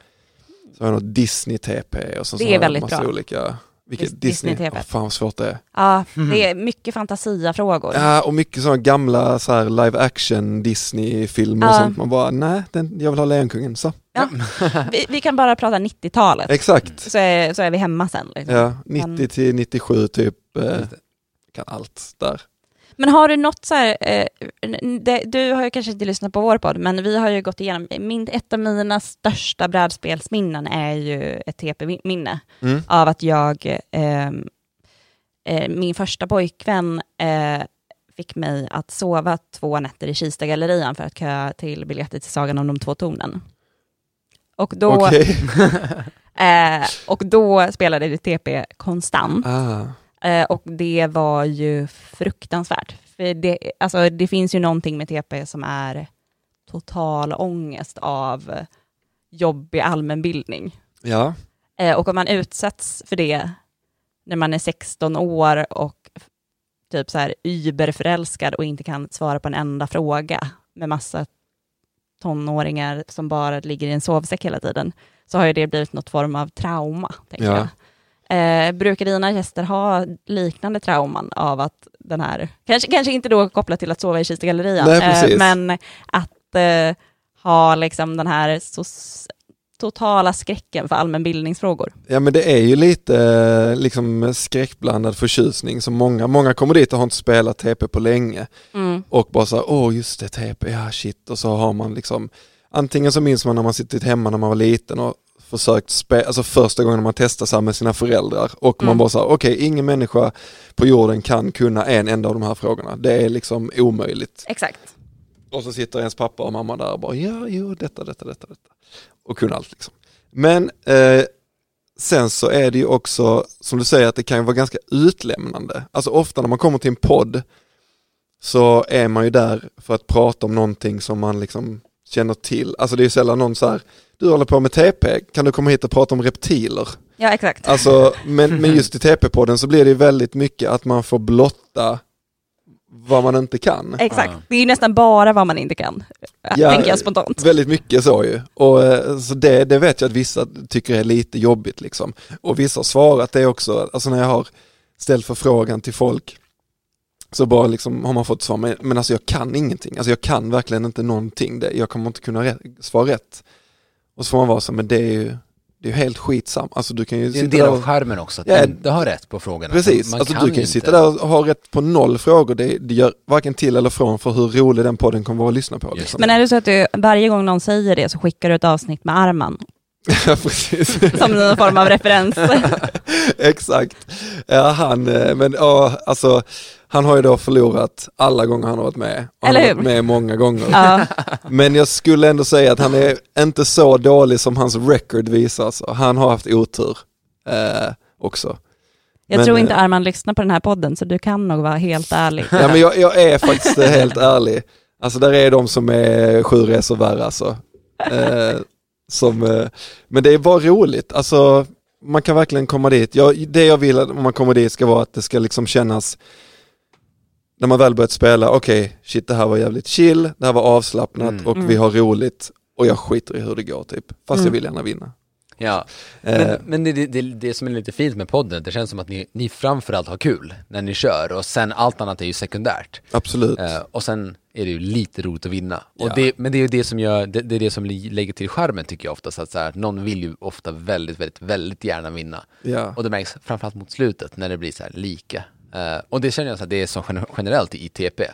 S3: så har jag något Disney-TP och sen
S1: Det
S3: så
S1: är
S3: har jag massa
S1: bra.
S3: olika vilket
S1: Dis-
S3: Disney,
S1: Disney-TP.
S3: Åh, fan vad svårt det är.
S1: Ja, det är mycket fantasia-frågor.
S3: Ja, och mycket sådana gamla så här live action Disney-filmer och
S1: Ja.
S3: sånt. Man bara, nej, den, jag vill ha Lejonkungen. Så,
S1: Vi, vi kan bara prata 90-talet,
S3: exakt.
S1: så är, så är vi hemma sen. Liksom.
S3: Ja, 90 till 97 typ, eh, kan allt där.
S1: Men har du något så här, eh, det, du har ju kanske inte lyssnat på vår podd, men vi har ju gått igenom, min, ett av mina största brädspelsminnen är ju ett TP-minne
S3: Mm.
S1: av att jag, ehm, eh, min första pojkvän eh, fick mig att sova två nätter i Kistagallerian för att köa till biljetter till Sagan om de två tornen. Och då,
S3: Okej. *laughs*
S1: eh, och då spelade det TP konstant.
S3: Ah,
S1: Eh, och det var ju fruktansvärt. För det, alltså, det finns ju någonting med TP som är total ångest av jobbig allmänbildning.
S3: ja,
S1: Eh, och om man utsätts för det när man är 16 år och typ så här überförälskad och inte kan svara på en enda fråga med massa tonåringar som bara ligger i en sovsäck hela tiden, så har ju det blivit något form av trauma, tänker
S3: Ja.
S1: jag. Eh, brukar dina gäster ha liknande trauman av att den här, kanske, kanske inte då kopplat till att sova i Kistagallerian,
S3: precis.
S1: men att eh, ha liksom den här så, totala skräcken för allmänbildningsfrågor.
S3: ja men det är ju lite eh, liksom skräckblandad förtjusning som många, många kommer dit och har inte spelat TP på länge
S1: Mm.
S3: och bara så här, åh just det TP, ja shit och så har man liksom antingen så minns man när man suttit hemma när man var liten och försökt spela, alltså första gången man testar sig med sina föräldrar och man
S1: Mm.
S3: bara sa okej ingen människa på jorden kan kunna en enda av de här frågorna, det är liksom omöjligt.
S1: Exakt.
S3: Och så sitter ens pappa och mamma där och bara ja, jo, detta, detta, detta, detta. Och kunna allt liksom. Men eh, sen så är det ju också, som du säger, att det kan ju vara ganska utlämnande. Alltså ofta när man kommer till en podd så är man ju där för att prata om någonting som man liksom känner till. Alltså det är ju sällan någon så här, du håller på med TP, kan du komma hit och prata om reptiler?
S1: Ja, exakt.
S3: Alltså, men, *laughs* men just i TP-podden så blir det ju väldigt mycket att man får blotta vad man inte kan.
S1: Exakt.
S2: Ja.
S1: Det är ju nästan bara vad man inte kan,
S3: Ja,
S1: tänker jag spontant.
S3: Väldigt mycket så ju. Och eh, så det, det vet jag att vissa tycker är lite jobbigt liksom. Och vissa har svarat det också, alltså när jag har ställt förfrågan till folk så bara liksom har man fått svar, men, men alltså jag kan ingenting, alltså jag kan verkligen inte någonting, det, jag kommer inte kunna rätt, svara rätt. Och så får man vara så, men det är ju, det är ju helt skitsamt, alltså du kan ju
S2: Det är en
S3: sitta
S2: del av
S3: och,
S2: skärmen också, att
S3: Ja.
S2: du har rätt på frågorna.
S3: Precis,
S2: Man
S3: alltså
S2: kan
S3: du kan ju
S2: inte-
S3: sitta där och ha rätt på noll frågor, det, det gör varken till eller från för hur rolig den podden kommer vara att lyssna på. Liksom.
S1: Men är det så att du varje gång någon säger det så skickar du ett avsnitt med Arman
S3: ja, *laughs* precis.
S1: som någon form av referens? *laughs*
S3: Exakt. Ja, han, eh, men ja, alltså, han har ju då förlorat alla gånger han har varit med. Och han
S1: Eller
S3: har
S1: hur?
S3: varit med många gånger.
S1: ja. *laughs*
S3: Men jag skulle ändå säga att han är inte så dålig som hans record visar. Så han har haft otur eh, också.
S1: Jag
S3: Men,
S1: tror
S3: eh,
S1: inte Arman lyssnar på den här podden, så du kan nog vara helt ärlig.
S3: Ja, men jag, jag är faktiskt helt ärlig. Alltså där är de som är sju resor värre alltså. Eh, som, eh, men det är bara roligt, alltså man kan verkligen komma dit. Jag, det jag vill att om man kommer dit ska vara att det ska liksom kännas när man väl börjat spela, okej, shit det här var jävligt chill, det här var avslappnat
S2: Mm.
S3: och
S1: Mm.
S3: vi har roligt och jag skiter i hur det går typ. Fast
S1: Mm.
S3: jag vill gärna vinna.
S2: Ja,
S3: Eh,
S2: men, men det, det, det, det som är lite fint med podden, det känns som att ni, ni framförallt har kul när ni kör och sen allt annat är ju sekundärt.
S3: absolut.
S2: Eh, och sen är det ju lite roligt att vinna. Och
S3: Ja.
S2: det, men det är ju det som gör, det, det är det som lägger till skärmen tycker jag oftast, att så här, någon vill ju ofta väldigt, väldigt, väldigt gärna vinna.
S3: Ja.
S2: Och det märks framförallt mot slutet när det blir så här lika. Eh, och det känner jag att det är så gen- generellt i TP.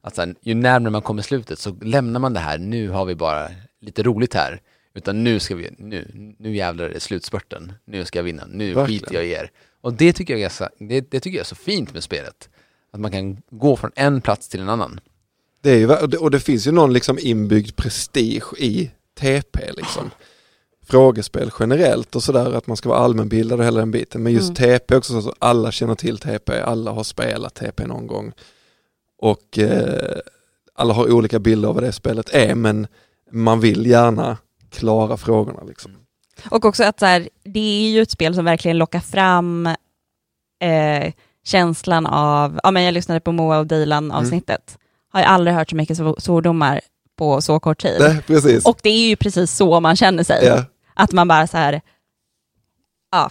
S2: Att så här, ju närmare man kommer slutet så lämnar man det här, nu har vi bara lite roligt här. Utan nu ska vi, nu, nu jävlar är det slutspurten. Nu ska jag vinna, nu
S3: Verkligen.
S2: skiter jag i er. Och det tycker jag är så, det, det tycker jag är så fint med spelet. Att man kan gå från en plats till en annan.
S3: Det är ju, och det- och det finns ju någon liksom inbyggd prestige i TP liksom. Frågespel generellt och sådär att man ska vara allmänbildad och hela den biten. Men just
S1: Mm.
S3: TP också så alla känner till TP, alla har spelat TP någon gång. Och eh, alla har olika bilder av vad det spelet är men man vill gärna klara frågorna liksom.
S1: Och också att så här, det är ju ett spel som verkligen lockar fram eh, känslan av, ja men jag lyssnade på Moa och Dilan avsnittet, har jag aldrig hört så mycket sv- svordomar på så kort tid.
S3: Precis.
S1: Och det är ju precis så man känner sig.
S3: ja,
S1: Att man bara så här, ja,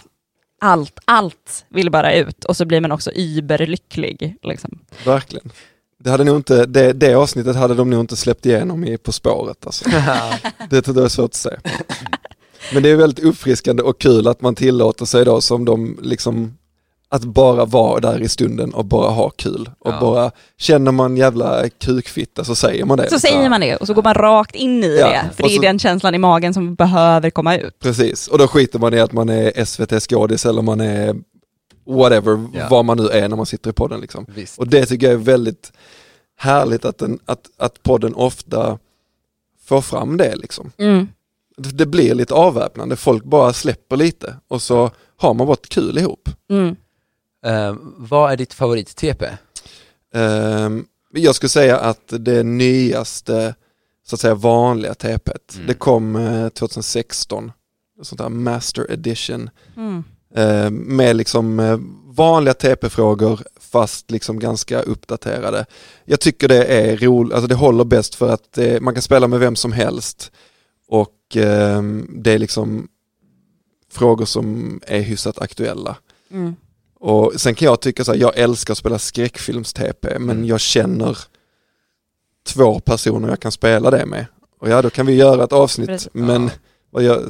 S1: allt, allt vill bara ut och så blir man också überlycklig. Liksom.
S3: verkligen. Det, hade nog inte, det, det avsnittet hade de nog inte släppt igenom i På spåret. Alltså. *laughs* Det tror jag är svårt att säga. Men det är väldigt uppfriskande och kul att man tillåter sig då som de liksom att bara vara där i stunden och bara ha kul. Och
S2: Ja.
S3: bara, känner man jävla kukfitta så säger man det.
S1: Så säger man det och så går man rakt in i
S3: Ja,
S1: det, för
S3: och
S1: det är
S3: så-
S1: den känslan i magen som behöver komma ut.
S3: Precis, och då skiter man i att man är SVT-skådis eller man är whatever,
S2: Ja.
S3: vad man nu är när man sitter i podden liksom.
S2: Visst.
S3: Och det tycker jag är väldigt härligt att, den, att, att podden ofta får fram det liksom.
S1: Mm.
S3: Det, det blir lite avväpnande, folk bara släpper lite och så har man ett kul ihop.
S1: Mm.
S2: Eh, vad är ditt favorit-TP?
S3: Ehm, jag skulle säga att det nyaste, så att säga vanliga TPet,
S2: Mm.
S3: det kom eh, 2016, sånt där master edition,
S1: Mm.
S3: eh, med liksom eh, vanliga TP-frågor fast liksom ganska uppdaterade. Jag tycker det är roligt, alltså det håller bäst för att eh, man kan spela med vem som helst och eh, det är liksom frågor som är hyfsat aktuella.
S1: Mm.
S3: Och sen kan jag tycka så här, jag älskar att spela skräckfilms-TP men
S2: Mm.
S3: jag känner två personer jag kan spela det med. Och ja, då kan vi göra ett avsnitt,
S1: Precis.
S3: men
S2: Ja.
S3: vad, jag,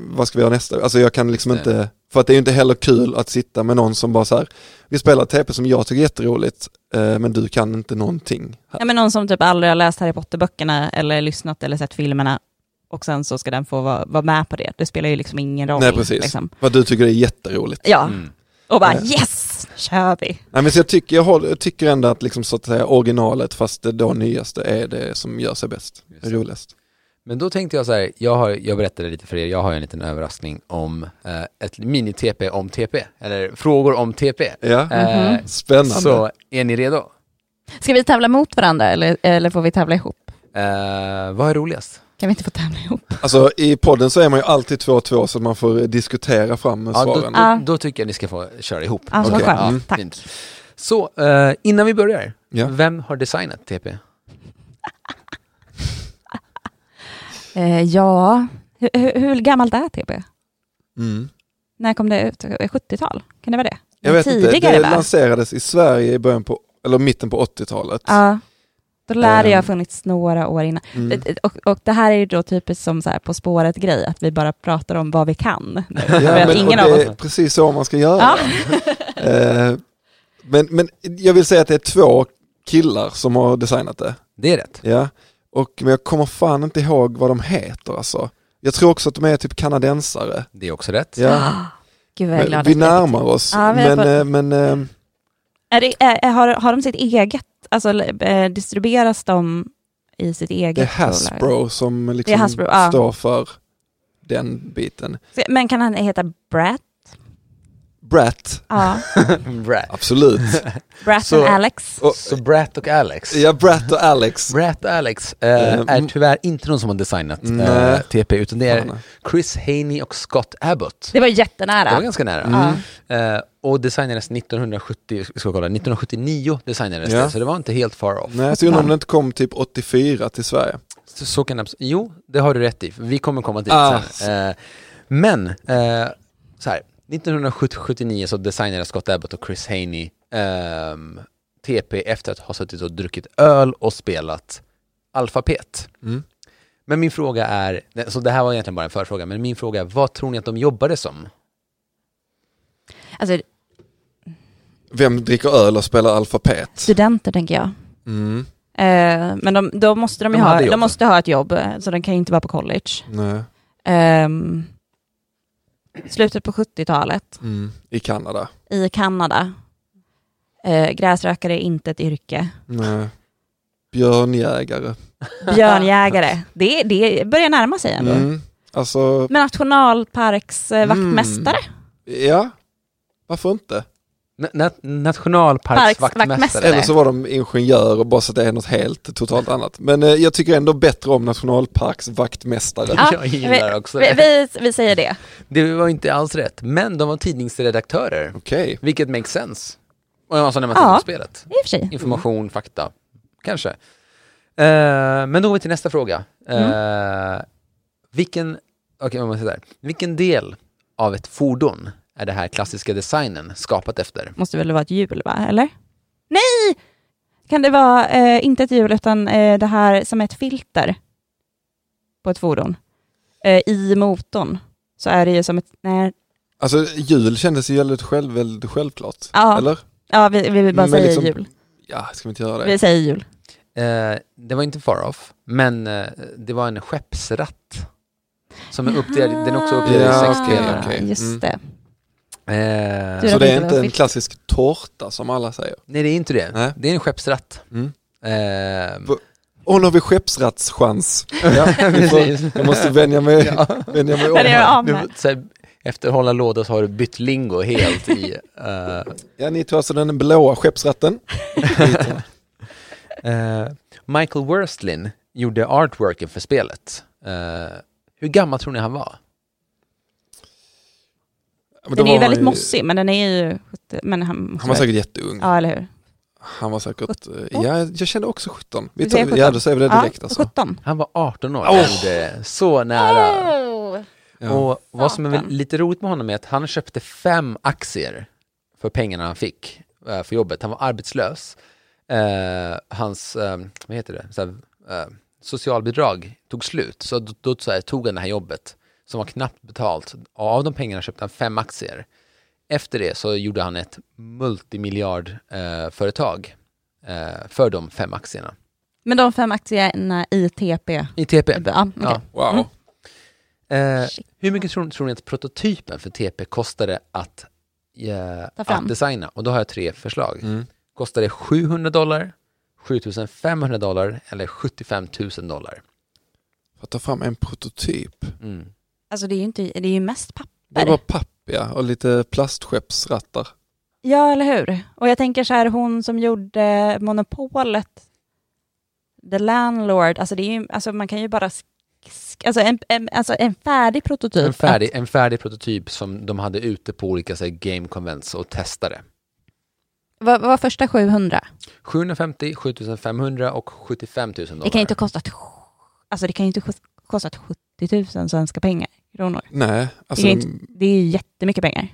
S3: vad ska vi göra nästa? Alltså jag kan liksom
S2: det.
S3: inte, för att det är ju inte heller kul att sitta med någon som bara så här, vi spelar TP som jag tycker är jätteroligt, eh, men du kan inte någonting.
S1: Ja, men någon som typ aldrig har läst Harry Potter-böckerna eller lyssnat eller sett filmerna och sen så ska den få vara, vara med på det. Det spelar ju liksom ingen roll.
S3: Nej precis,
S1: Liksom.
S3: vad du tycker är jätteroligt.
S1: Ja,
S2: Mm.
S1: och bara
S3: Eh.
S1: yes, kör vi.
S3: Nej, men så jag, tycker, jag, håller, jag tycker ändå att, liksom, så att säga, originalet fast det då nyaste är det som gör sig bäst,
S2: Just
S3: roligast.
S2: Men då tänkte jag så här, jag, har, jag berättade lite för er, jag har en liten överraskning om eh, ett mini-TP om TP, eller frågor om TP.
S3: Ja,
S2: Eh,
S1: Mhm.
S3: spännande.
S2: Så är ni redo?
S1: Ska vi tävla mot varandra eller, eller får vi tävla ihop?
S2: Eh, vad är roligast?
S1: Kan vi inte få tävla ihop?
S3: Alltså i podden så är man ju alltid två och två så man får diskutera fram
S2: Ja, då,
S3: svaren.
S2: då,
S1: Ja.
S2: då tycker jag ni ska få köra ihop.
S1: Ja, så
S3: Okej.
S1: skönt.
S3: Mm.
S1: Tack.
S2: Fint. Så, eh, innan vi börjar,
S3: Ja.
S2: vem har designat TP? *laughs*
S1: Eh, ja, hur, hur, hur gammalt är TP?
S3: Mm.
S1: När kom det ut? 70-tal? Kan det vara det?
S3: Jag vet inte,
S1: Tidigare
S3: det
S1: va?
S3: lanserades i Sverige i början på, eller mitten på 80-talet.
S1: Ja. Då lär det ju ha
S3: Ehm.
S1: funnits några år innan.
S3: Mm.
S1: Och, och det här är ju då typiskt som så här På spåret-grej, att vi bara pratar om vad vi kan.
S3: Ja, *laughs* men,
S1: ingen
S3: det
S1: av oss...
S3: är precis så man ska göra.
S1: Ja. *laughs*
S3: Eh, men, men jag vill säga att det är två killar som har designat det.
S2: Det är rätt.
S3: Ja. Och, men jag kommer fan inte ihåg vad de heter alltså. Jag tror också att de är typ kanadensare.
S2: Det är också rätt.
S3: Ja.
S1: Gud vad jag är
S3: Men vi närmar oss.
S1: Ja,
S3: men,
S1: på-
S3: eh, men eh,
S1: Är det, är, har, har de sitt eget, alltså eh, distribueras de i sitt eget
S3: det är
S1: bolag?
S3: Hasbro som liksom
S1: Hasbro, ja.
S3: står för den biten.
S1: Men kan han heta Brat?
S3: Brat,
S1: Ja, *laughs*
S2: Brat.
S3: absolut.
S1: Brat and Alex.
S3: Och,
S2: Så Brat och Alex.
S3: ja, Brat och Alex.
S2: Brat och Alex eh,
S3: Eh,
S2: är
S3: mm.
S2: tyvärr inte de som har designat eh. TP, utan det är. Chris Haney och Scott Abbott.
S1: Det var
S2: Det
S1: jättenära.
S2: var ganska nära.
S3: Mm.
S2: Eh, och designades 1970, ska kolla, 1979 designades
S3: Ja.
S2: det, så det var inte helt far off.
S3: Nej, så undrar om det inte kom typ 84 till Sverige.
S2: Så, så kan det, jo, det har du rätt i, vi kommer komma dit
S3: Ah.
S2: sen. Eh, men, eh, så här, 1979 så designade Scott Abbott och Chris Haney ehm, TP efter att ha suttit och druckit öl och spelat alfabet.
S3: Mm.
S2: Men min fråga är, så det här var egentligen bara en förfråga, men min fråga är, vad tror ni att de jobbade som?
S1: Alltså
S3: Vem dricker öl och spelar alfabet?
S1: studenter tänker jag.
S3: Mm.
S1: Eh, men de, då måste de ju
S2: De
S1: ha, de måste ha ett jobb, eh, så de kan ju inte vara på college.
S3: Nej.
S1: Ehm, slutet på 70-talet
S3: Mm. I Kanada.
S1: i Kanada. Eh, gräsrökare är inte ett yrke.
S3: Nej. Björnjägare. *laughs*
S1: Björnjägare, det, det börjar närma sig ändå.
S3: Mm. Alltså,
S1: Men nationalparksvaktmästare?
S3: ja. Varför inte?
S2: Na- na- nationalparksvaktmästare.
S1: Parksvaktmästare.
S3: Eller så var de ingenjörer bara så att det är något helt totalt annat. Men eh, jag tycker ändå bättre om nationalparksvaktmästare.
S1: Ja, *laughs*
S2: jag gillar också
S1: Vi,
S2: det.
S1: vi, vi säger det.
S2: Det var inte alls rätt, men de var tidningsredaktörer,
S3: Okej.
S2: vilket makes sense. Och alltså när man
S1: Ja.
S2: spelet.
S1: I och för sig.
S2: Information, fakta, kanske. Eh, men då går vi till nästa fråga. Eh, vilken, man säger där. vilken del av ett fordon är det här klassiska designen skapat efter?
S1: Måste väl vara ett hjul, va? Eller? Nej! Kan det vara, eh, inte ett hjul, utan eh, det här som är ett filter på ett fordon? Eh, I motorn så är det ju som ett... Nej,
S3: Alltså jul kändes ju väldigt, själv, väldigt självklart.
S1: Ja.
S3: Eller?
S1: ja, vi, vi vill bara
S3: Men
S1: säga
S3: liksom-
S1: hjul.
S3: Ja, ska vi inte göra det?
S1: Vi säger hjul.
S2: Eh, det var inte far off, men eh, det var en skeppsratt. Som är uppdelad, den är också uppdelad
S3: Ja,
S2: i sex delar.
S1: Just
S3: Mm.
S1: Det.
S2: Eh,
S3: Så
S1: att
S3: det är
S1: inte
S3: en klassisk tårta som alla säger?
S2: nej, det är inte det.
S3: Nej.
S2: Det är en skeppsratt.
S3: Mm.
S2: Eh,
S3: Och nu har vi skeppsrattschans. Ja, *laughs* jag måste vänja mig,
S2: Ja.
S3: vänja mig om. Här.
S2: Du,
S1: med.
S2: så här, efter att hålla låda så har du bytt lingo helt i... eh,
S3: Ja, ni tog alltså den blåa skeppsratten. *laughs*
S2: eh, Michael Worstlin gjorde artworken för spelet. Eh, hur gammal tror ni han var?
S3: Men
S1: Den är ju väldigt
S3: han
S1: mossig, men den är ju... Men han,
S3: Han var säkert jätteung.
S1: Ja, eller hur?
S3: Han var säkert, eh, ja jag kände också 17. Vi tar,
S1: 17?
S3: ja då säger vi det direkt
S1: ja,
S3: alltså.
S1: 17.
S2: Han var 18 år. Gjorde så nära.
S3: Ja.
S2: Och vad som är lite roligt med honom är att han köpte fem aktier för pengarna han fick eh, för jobbet. Han var arbetslös. Eh, hans, eh, vad heter det, så här, eh, socialbidrag tog slut. Så då, då så här, tog han det här jobbet som var knappt betalt. Och av de pengarna köpte han fem aktier. Efter det så gjorde han ett multimiljardföretag eh, företag, eh, för de fem aktierna.
S1: Men de fem aktierna i TP?
S2: I TP.
S1: Ja, okej.
S2: Ja.
S3: Wow.
S1: Mm.
S2: Eh, hur mycket tror, tror ni att prototypen för TP kostade att, eh, att designa? Och då har jag tre förslag.
S3: Mm.
S2: Kostar det 700 dollar, 7500 dollar eller 75 000 dollar?
S3: Att ta fram en prototyp.
S2: Mm.
S1: Alltså det är ju, inte, det är ju mest papper.
S3: Det var papp ja, och lite plastskeppsrattar.
S1: Ja, eller hur? Och jag tänker så här, hon som gjorde monopolet, The Landlord, alltså, det är ju, alltså man kan ju bara... Alltså en, en, alltså en färdig prototyp.
S2: En, färdig,
S1: Att,
S2: en färdig prototyp som de hade ute på olika så här, game convents och testade.
S1: vad, var första 700?
S2: 750, 7500 och 75 000 dollar.
S1: Det kan ju inte ha kostat, alltså det kan inte kostat 70 000 svenska pengar, kronor.
S3: Nej, alltså
S1: Det är inte- Det är ju jättemycket pengar.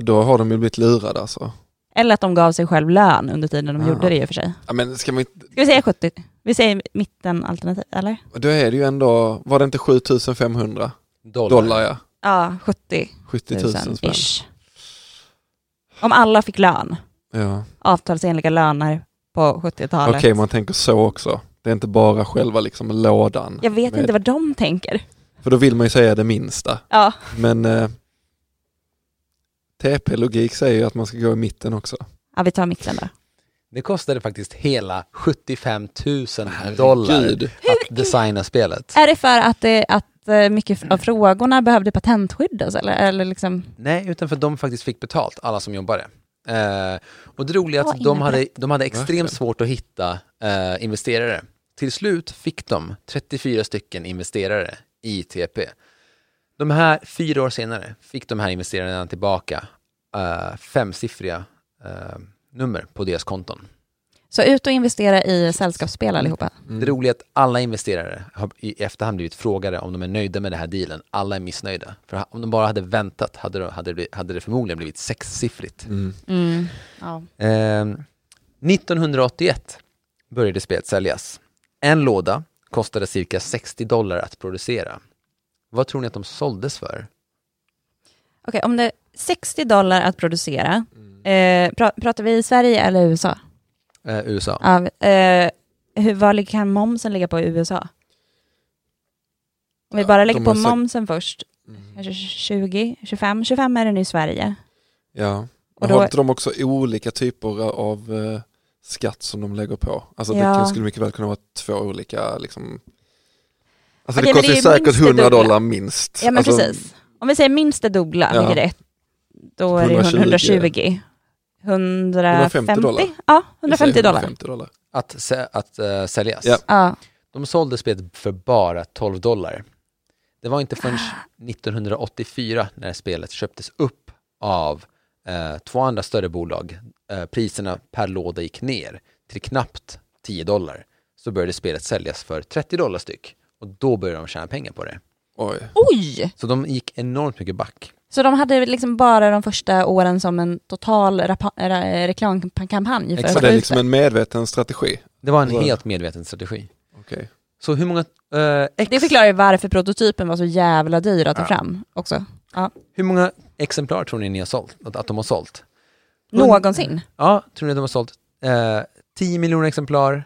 S3: då har de ju blivit lurade alltså.
S1: Eller att de gav sig själv lön under tiden de
S3: Ja.
S1: gjorde det i och för sig.
S3: Ja, men ska man
S1: Ska vi säga 70? Vi säger mitten alternativ, eller?
S3: då är det ju ändå, var det inte 7500
S2: dollar.
S3: dollar ja?
S1: Ja, 70
S3: 70 000
S1: 000
S3: spänn.
S1: ish. Om alla fick lön,
S3: Ja.
S1: avtalsenliga löner på 70-talet.
S3: Okej, man tänker så också. Det är inte bara själva liksom lådan.
S1: Jag vet
S3: med-
S1: inte vad de tänker.
S3: För då vill man ju säga det minsta.
S1: Ja,
S3: Men eh, TP-logik säger ju att man ska gå i mitten också.
S1: ja vi tar mitten då.
S2: Det kostade faktiskt hela 75 000 dollar
S3: Herregud.
S2: att designa spelet.
S1: Är det för att, det, att eh, mycket av frågorna behövde patentskyddas eller? eller liksom,
S2: Nej, utan för att de faktiskt fick betalt, alla som jobbade. Eh, och det roliga är att de hade, de hade extremt svårt att hitta eh, investerare. Till slut fick de 34 stycken investerare i TP. De här, fyra år senare, fick de här investerarna tillbaka eh, femsiffriga eh, nummer på deras konton.
S1: så ut och investera i sällskapsspel allihopa.
S3: Mm.
S2: Det roliga är att alla investerare har i efterhand blivit frågade om de är nöjda med den här dealen. Alla är missnöjda. För om de bara hade väntat hade det, hade det, blivit- hade det förmodligen blivit sexsiffrigt.
S3: Mm.
S1: Mm. Ja.
S2: Eh, 1981 började spelet säljas. En låda kostade cirka 60 dollar att producera. Vad tror ni att de såldes för?
S1: Okej, om det är 60 dollar att producera,
S3: Mm.
S1: eh, pra, pratar vi i Sverige eller USA?
S2: Eh, USA.
S1: Ja, eh, hur, vad kan momsen ligga på i USA? Om vi
S3: Ja,
S1: bara lägger på momsen först, kanske 20, 25, 25 är den i Sverige.
S3: Ja,
S1: Och
S3: men
S1: då-
S3: har inte de också olika typer av eh, skatt som de lägger på? Alltså det
S1: Ja.
S3: kan, skulle mycket väl kunna vara två olika liksom Alltså
S1: Okej,
S3: det kostar
S1: det
S3: säkert
S1: minst det
S3: 100
S1: dubbla.
S3: dollar minst.
S1: Ja men
S3: alltså,
S1: precis. Om vi säger minst det dubbla,
S3: Ja.
S1: vilket är ett, då är det
S3: 120.
S1: 120. 150,
S3: 150 dollar.
S1: Ja,
S3: vi
S1: 150
S3: säger
S1: dollar.
S3: 150 dollar.
S2: Att, sä- att eh, säljas.
S3: Ja.
S1: Ja.
S2: De sålde spelet för bara 12 dollar. Det var inte förrän *gasps* 1984 när spelet köptes upp av eh, två andra större bolag. Eh, priserna per låda gick ner till knappt 10 dollar. Så började spelet säljas för 30 dollar styck. Och då började de tjäna pengar på det.
S3: Oj.
S1: Oj!
S2: Så de gick enormt mycket back.
S1: Så de hade liksom bara de första åren som en total re- reklamkampanj för
S2: Exakt.
S3: Det är liksom en medveten strategi.
S2: Det var en
S3: Alltså-
S2: helt medveten strategi.
S3: Okej.
S2: Så hur många eh, ex,
S1: Det förklarar ju varför prototypen var så jävla dyr att ta
S2: Ja.
S1: fram också.
S2: hur många exemplar tror ni ni har sålt? Att, att de har sålt?
S1: Någonsin.
S2: Ja, tror ni de har sålt eh, 10 miljoner exemplar,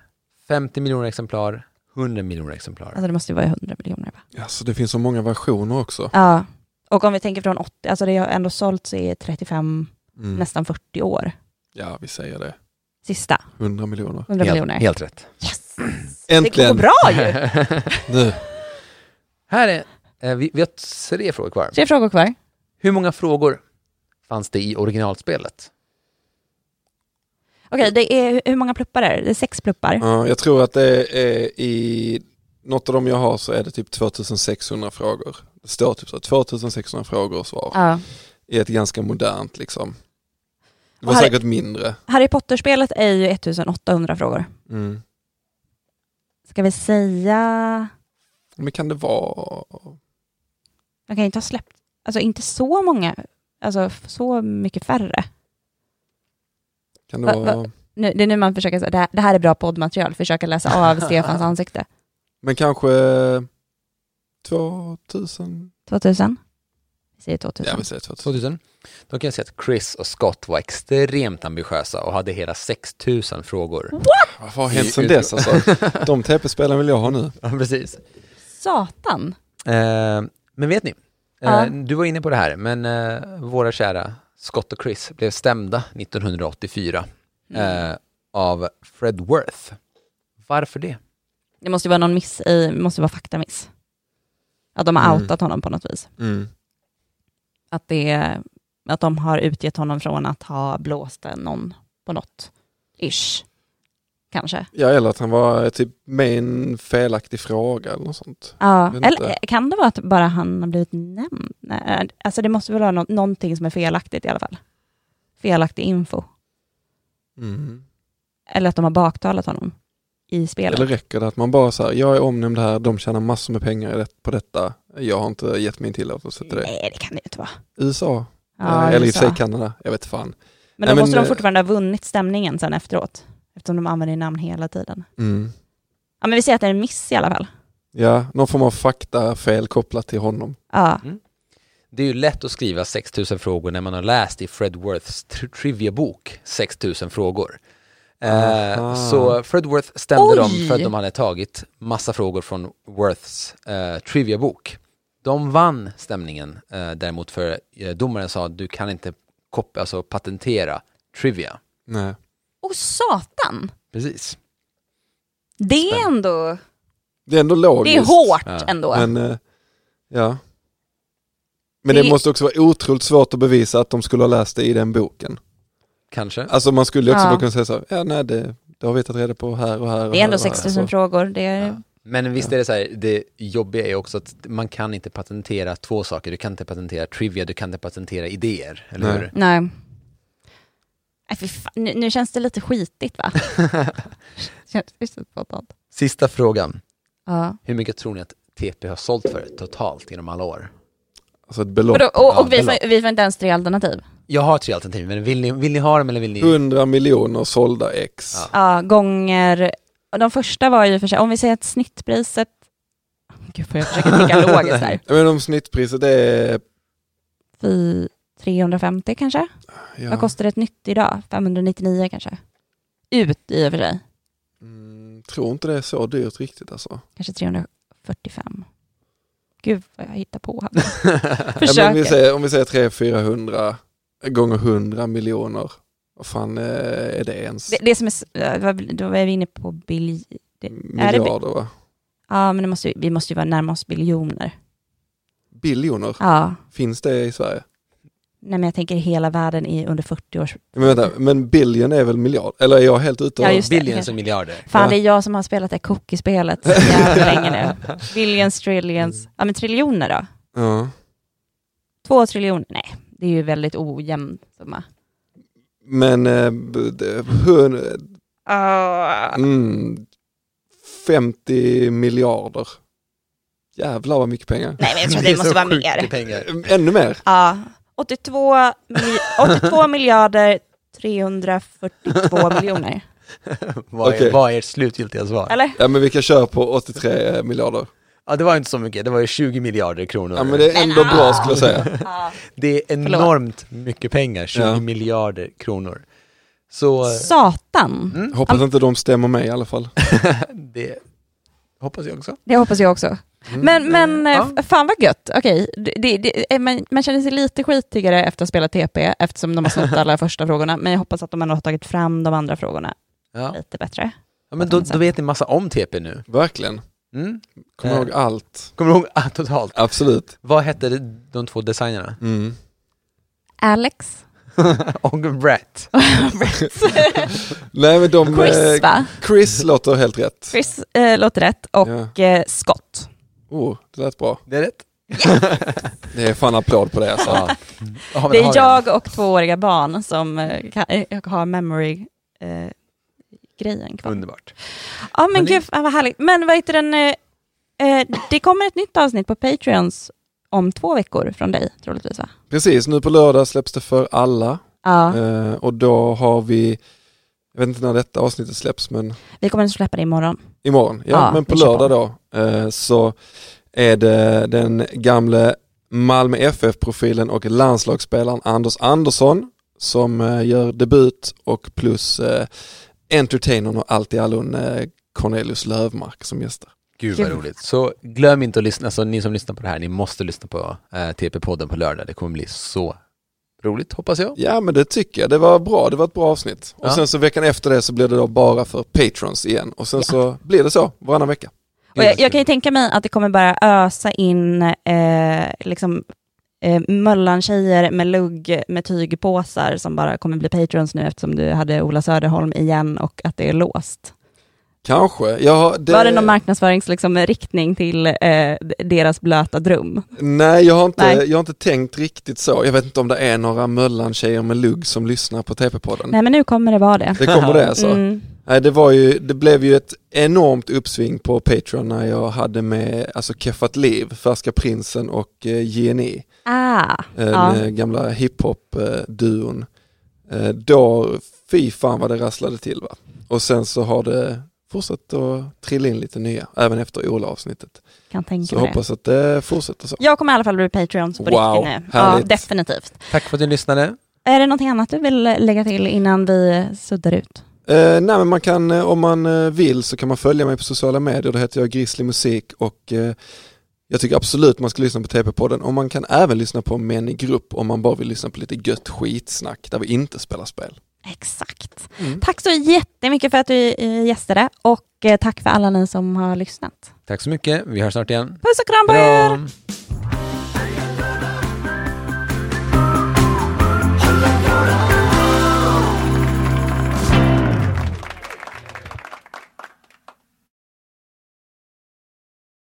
S2: 50 miljoner exemplar, 100 miljoner exemplar?
S1: Alltså det måste ju vara 100 miljoner va?
S3: Ja, så det finns så många versioner också.
S1: Ja. Och om vi tänker från 80, alltså det har ändå sålts i 35,
S3: Mm.
S1: nästan 40 år.
S3: Ja, vi säger det.
S1: Sista,
S3: 100 miljoner.
S1: 100 miljoner.
S2: helt, helt rätt.
S1: Yes!
S3: Äntligen!
S1: Det går bra ju! *laughs*
S3: Nu.
S2: Här är, eh, vi, vi har tre frågor kvar.
S1: Tre frågor kvar.
S2: Hur många frågor fanns det i originalspelet?
S1: Okej, det är, hur många pluppar är det? Det är sex pluppar.
S3: Ja, jag tror att det är i något av dem jag har så är det typ 2600 frågor. Det står typ så 2600 frågor och svar.
S1: Ja.
S3: I ett ganska modernt liksom. Det var
S1: här-
S3: säkert mindre.
S1: Harry Potter-spelet är ju 1800 frågor.
S3: Mm.
S1: Ska vi säga...
S3: Men kan det vara...
S1: Man kan inte ha släppt... Alltså inte så många, alltså så mycket färre.
S3: Kan det
S1: Va-
S3: vara...
S1: va- Nu, det är nu man försöker säga, det här, det här är bra poddmaterial, försöka läsa *laughs* av Stefans ansikte.
S3: Men kanske 2000?
S1: 2000? Vi säger 2000.
S3: Ja, vi säger 2000.
S2: 2000. Då kan jag säga att Chris och Scott var extremt ambitiösa och hade hela 6000 frågor.
S3: Vad har hänt sedan dess alltså? *laughs* De TP-spelen vill jag ha nu.
S2: Ja, precis.
S1: Satan!
S2: Eh, men vet ni, eh,
S1: Ja.
S2: du var inne på det här, men eh, våra kära Scott och Chris blev stämda 1984
S1: Mm.
S2: eh, av Fred Worth. Varför det?
S1: Det måste ju vara någon miss i, det måste vara faktamiss. Att de har
S3: Mm.
S1: outat honom på något vis.
S3: Mm.
S1: Att, det, att de har utgett honom från att ha blåst någon på något. Ish. Kanske.
S3: Ja, eller att han var typ med i en felaktig fråga eller något sånt.
S1: Ja, eller
S3: inte.
S1: kan det vara att bara han har blivit nämnd? Nej, Alltså det måste väl vara nå- någonting som är felaktigt i alla fall. Felaktig info.
S3: Mm.
S1: Eller att de har baktalat honom i spelet.
S3: Eller räcker det att man bara säger jag är omnämnd här, de tjänar massor med pengar på detta. Jag har inte gett min tillåtelse till det.
S1: Nej, det kan det ju inte vara.
S3: USA?
S1: Ja,
S3: eller i och för sig Kanada, jag vet fan.
S1: Men
S3: Nej,
S1: då
S3: men,
S1: måste de
S3: eh,
S1: fortfarande ha vunnit stämningen sen efteråt. Eftersom de använder namn hela tiden.
S3: Mm.
S1: Ja, men vi säger att det är en miss i alla fall.
S3: Ja, någon form av faktafel kopplat till honom.
S1: Ja,
S2: Det är ju lätt att skriva 6000 frågor när man har läst i Fred Worths tri- trivia-bok 6000 frågor. Eh, så Fred Worth stämde
S1: Oj!
S2: dem för att de hade tagit massa frågor från Worths eh, trivia-bok. De vann stämningen eh, däremot för eh, domaren sa att du kan inte alltså patentera trivia.
S3: Nej.
S1: Och satan!
S2: Precis.
S1: Det är ändå...
S3: Det är ändå logiskt.
S1: Det är hårt
S2: Ja.
S1: ändå.
S3: Men, eh, ja. Men det...
S1: Det-
S3: måste också vara otroligt svårt att bevisa att de skulle ha läst det i den boken.
S2: Kanske.
S3: Alltså man skulle också
S1: Ja.
S3: kunna säga så, ja nej det, det har vi tagit reda på här och här. Och
S1: det är ändå
S3: här och här.
S1: 6000
S3: Så-
S1: frågor. Det är...
S2: Ja. Men visst är det så här, det jobbiga är också att man kan inte patentera två saker. Du kan inte patentera trivia, du kan inte patentera idéer, eller
S3: Nej.
S2: hur?
S1: Nej. Fan. Nu, nu känns det lite skitigt va? *laughs* Känns det så spontant.
S2: Sista frågan.
S1: Ja.
S2: Hur mycket tror ni att TP har sålt för totalt genom alla år?
S3: Alltså ett belopp.
S1: Och, då, och,
S2: Ja,
S1: och vi,
S2: belopp.
S1: får, vi får inte ens tre alternativ.
S2: Jag har tre alternativ, men vill ni, vill ni ha dem eller vill ni?
S3: 100 miljoner sålda ex.
S2: Ja.
S1: Ja, gånger... De första var ju för sig, om vi säger att snittpriset... Gud, får jag försöka tänka *laughs* logiskt här.
S3: Menar om snittpriset är...
S1: Fy, 350 kanske?
S3: Ja.
S1: Vad kostar ett nytt idag? 599 kanske? ut i och för sig.
S3: Mm, tror inte det är så dyrt riktigt alltså.
S1: Kanske 345. Gud vad jag hittar på här. *laughs* Försöker.
S3: men vi säger, om vi säger 300-400 gånger 100 miljoner, vad fan eh, är det ens?
S1: det, det som är, eh, då är vi inne på bilj... det- är det,
S3: Miljarder va?
S1: ja, men måste, vi måste ju vara närma oss biljoner.
S3: Biljoner?
S1: Ja,
S3: Finns det i Sverige?
S1: Nej men jag tänker hela världen i under 40 års...
S3: Men vänta, men billion är väl miljard? Eller är jag helt ute och...
S1: Ja, just det.
S2: Billions och miljarder.
S1: Fan,
S3: Ja.
S1: det är jag som har spelat det cookie-spelet så jävla länge nu. *laughs* Billions, trillions. Ja, men triljoner då?
S3: Ja.
S1: Två triljoner? Nej, det är ju väldigt ojämn summa.
S3: Men eh, det- hun, mm, 50 miljarder. Jävlar vad mycket pengar.
S1: Nej, men jag tror
S2: är
S1: det måste vara mer.
S2: mycket pengar.
S3: Ännu mer?
S1: Ja, 82, mil- 82 *laughs* miljarder 342 miljoner. *laughs*
S2: Vad är,
S3: Okej.
S2: vad är ert slutgiltiga svar?
S1: Eller?
S3: Ja men vi kan köra på 83 miljarder.
S2: Ja, det var inte så mycket, det var ju 20 miljarder kronor.
S3: Ja men det är ändå bra skulle jag säga. *laughs*
S1: Ja.
S2: Det är enormt mycket pengar, 20
S3: Ja.
S2: miljarder kronor. Så
S1: Satan.
S2: mm,
S3: Hoppas inte de stämmer mig i alla fall.
S2: det hoppas jag också.
S1: Det hoppas jag också.
S3: Mm.
S1: Men, men
S2: ja.
S1: eh, fan vad gött. Okej, det, det, det, eh, man, man känner sig lite skitigare efter att ha spelat TP eftersom de har snott *laughs* alla första frågorna. Men jag hoppas att de ändå har tagit fram de andra frågorna
S2: Ja.
S1: lite bättre.
S2: ja, men då, då vet ni massa om TP nu.
S3: Verkligen.
S2: Mm.
S3: Kommer
S2: Eh.
S3: ihåg allt.
S2: Kommer ihåg *laughs* ah, totalt?
S3: Absolut.
S2: Vad hette de två designerna?
S3: Mm.
S1: Alex. *laughs*
S2: och Brett.
S3: Nej men de...
S1: Chris
S3: eh,
S1: va?
S3: Chris låter helt rätt.
S1: Chris eh, låter rätt. Och
S3: Ja.
S1: eh, Scott.
S3: Oh, det lät bra.
S2: Det är rätt. *laughs*
S3: Det är fan applåd på det alltså.
S2: Ja.
S1: Det är jag och tvååriga barn som eh, kan, eh, har memory eh, grejen kvar.
S2: Underbart.
S1: Ja men gud vad härligt. Men vad heter den, eh, eh, det kommer ett nytt avsnitt på Patreons om två veckor från dig troligtvis va?
S3: Precis, nu på lördag släpps det för alla.
S1: Ja,
S3: Eh, och då har vi, jag vet inte när detta avsnittet släpps men
S1: vi kommer att släppa det imorgon.
S3: Imorgon. Ja,
S1: Ja,
S3: men på lördag då eh, så är det den gamle Malmö FF-profilen och landslagsspelaren Anders Andersson som eh, gör debut och plus eh, entertainern och allt i allon Cornelius Lövmark som gästar.
S2: Gud vad roligt. Så glöm inte att lyssna, alltså ni som lyssnar på det här, ni måste lyssna på eh, TP-podden på lördag. Det kommer bli så roligt hoppas jag.
S3: Ja men det tycker jag, det var bra, det var ett bra avsnitt. Och
S2: Ja.
S3: sen så veckan efter det så blir det då bara för patrons igen och sen
S1: Ja.
S3: så blir det så varannan vecka.
S1: Och jag, jag kan ju tänka mig att det kommer bara ösa in eh, liksom, eh, Möllan-tjejer med lugg med tygpåsar som bara kommer bli patrons nu eftersom du hade Ola Söderholm igen och att det är låst.
S3: Kanske. Ja, det...
S1: Var det någon marknadsföringsriktning liksom, riktning till eh, deras blöta dröm?
S3: Nej, jag har, inte,
S1: Nej.
S3: jag har inte tänkt riktigt så. Jag vet inte om det är några Möllan-tjejer med lugg som lyssnar på TP-podden.
S1: Nej men nu kommer det vara det.
S3: Det kommer det alltså.
S1: Mm.
S3: Nej, det, var ju, det blev ju ett enormt uppsving på Patreon när jag hade med alltså Keffat Liv, Färska Prinsen och eh, JNE,
S1: Ah,
S3: den
S1: ja.
S3: eh, gamla hiphop-duon. Eh, då, fy fan vad det rasslade till va. Och sen så har det fortsatt att trilla in lite nya, även efter Ola-avsnittet.
S1: kan tänka
S3: Så hoppas att det fortsätter så.
S1: Jag kommer i alla fall bli Patreons på
S3: Wow,
S1: riktigt nu. Ja,
S3: härligt.
S1: definitivt.
S2: Tack för att ni lyssnade.
S1: Är det någonting annat du vill lägga till innan vi suddar ut?
S3: Eh, nej men man kan, eh, om man eh, vill så kan man följa mig på sociala medier, då heter jag Grizzly Musik och eh, jag tycker absolut man ska lyssna på TP-podden och man kan även lyssna på Män i grupp om man bara vill lyssna på lite gött skitsnack där vi inte spelar spel.
S1: Exakt.
S3: Mm.
S1: Tack så jättemycket för att du eh, gästade och eh, tack för alla ni som har lyssnat.
S2: Tack så mycket. Vi hörs snart igen.
S1: Puss och kram på er!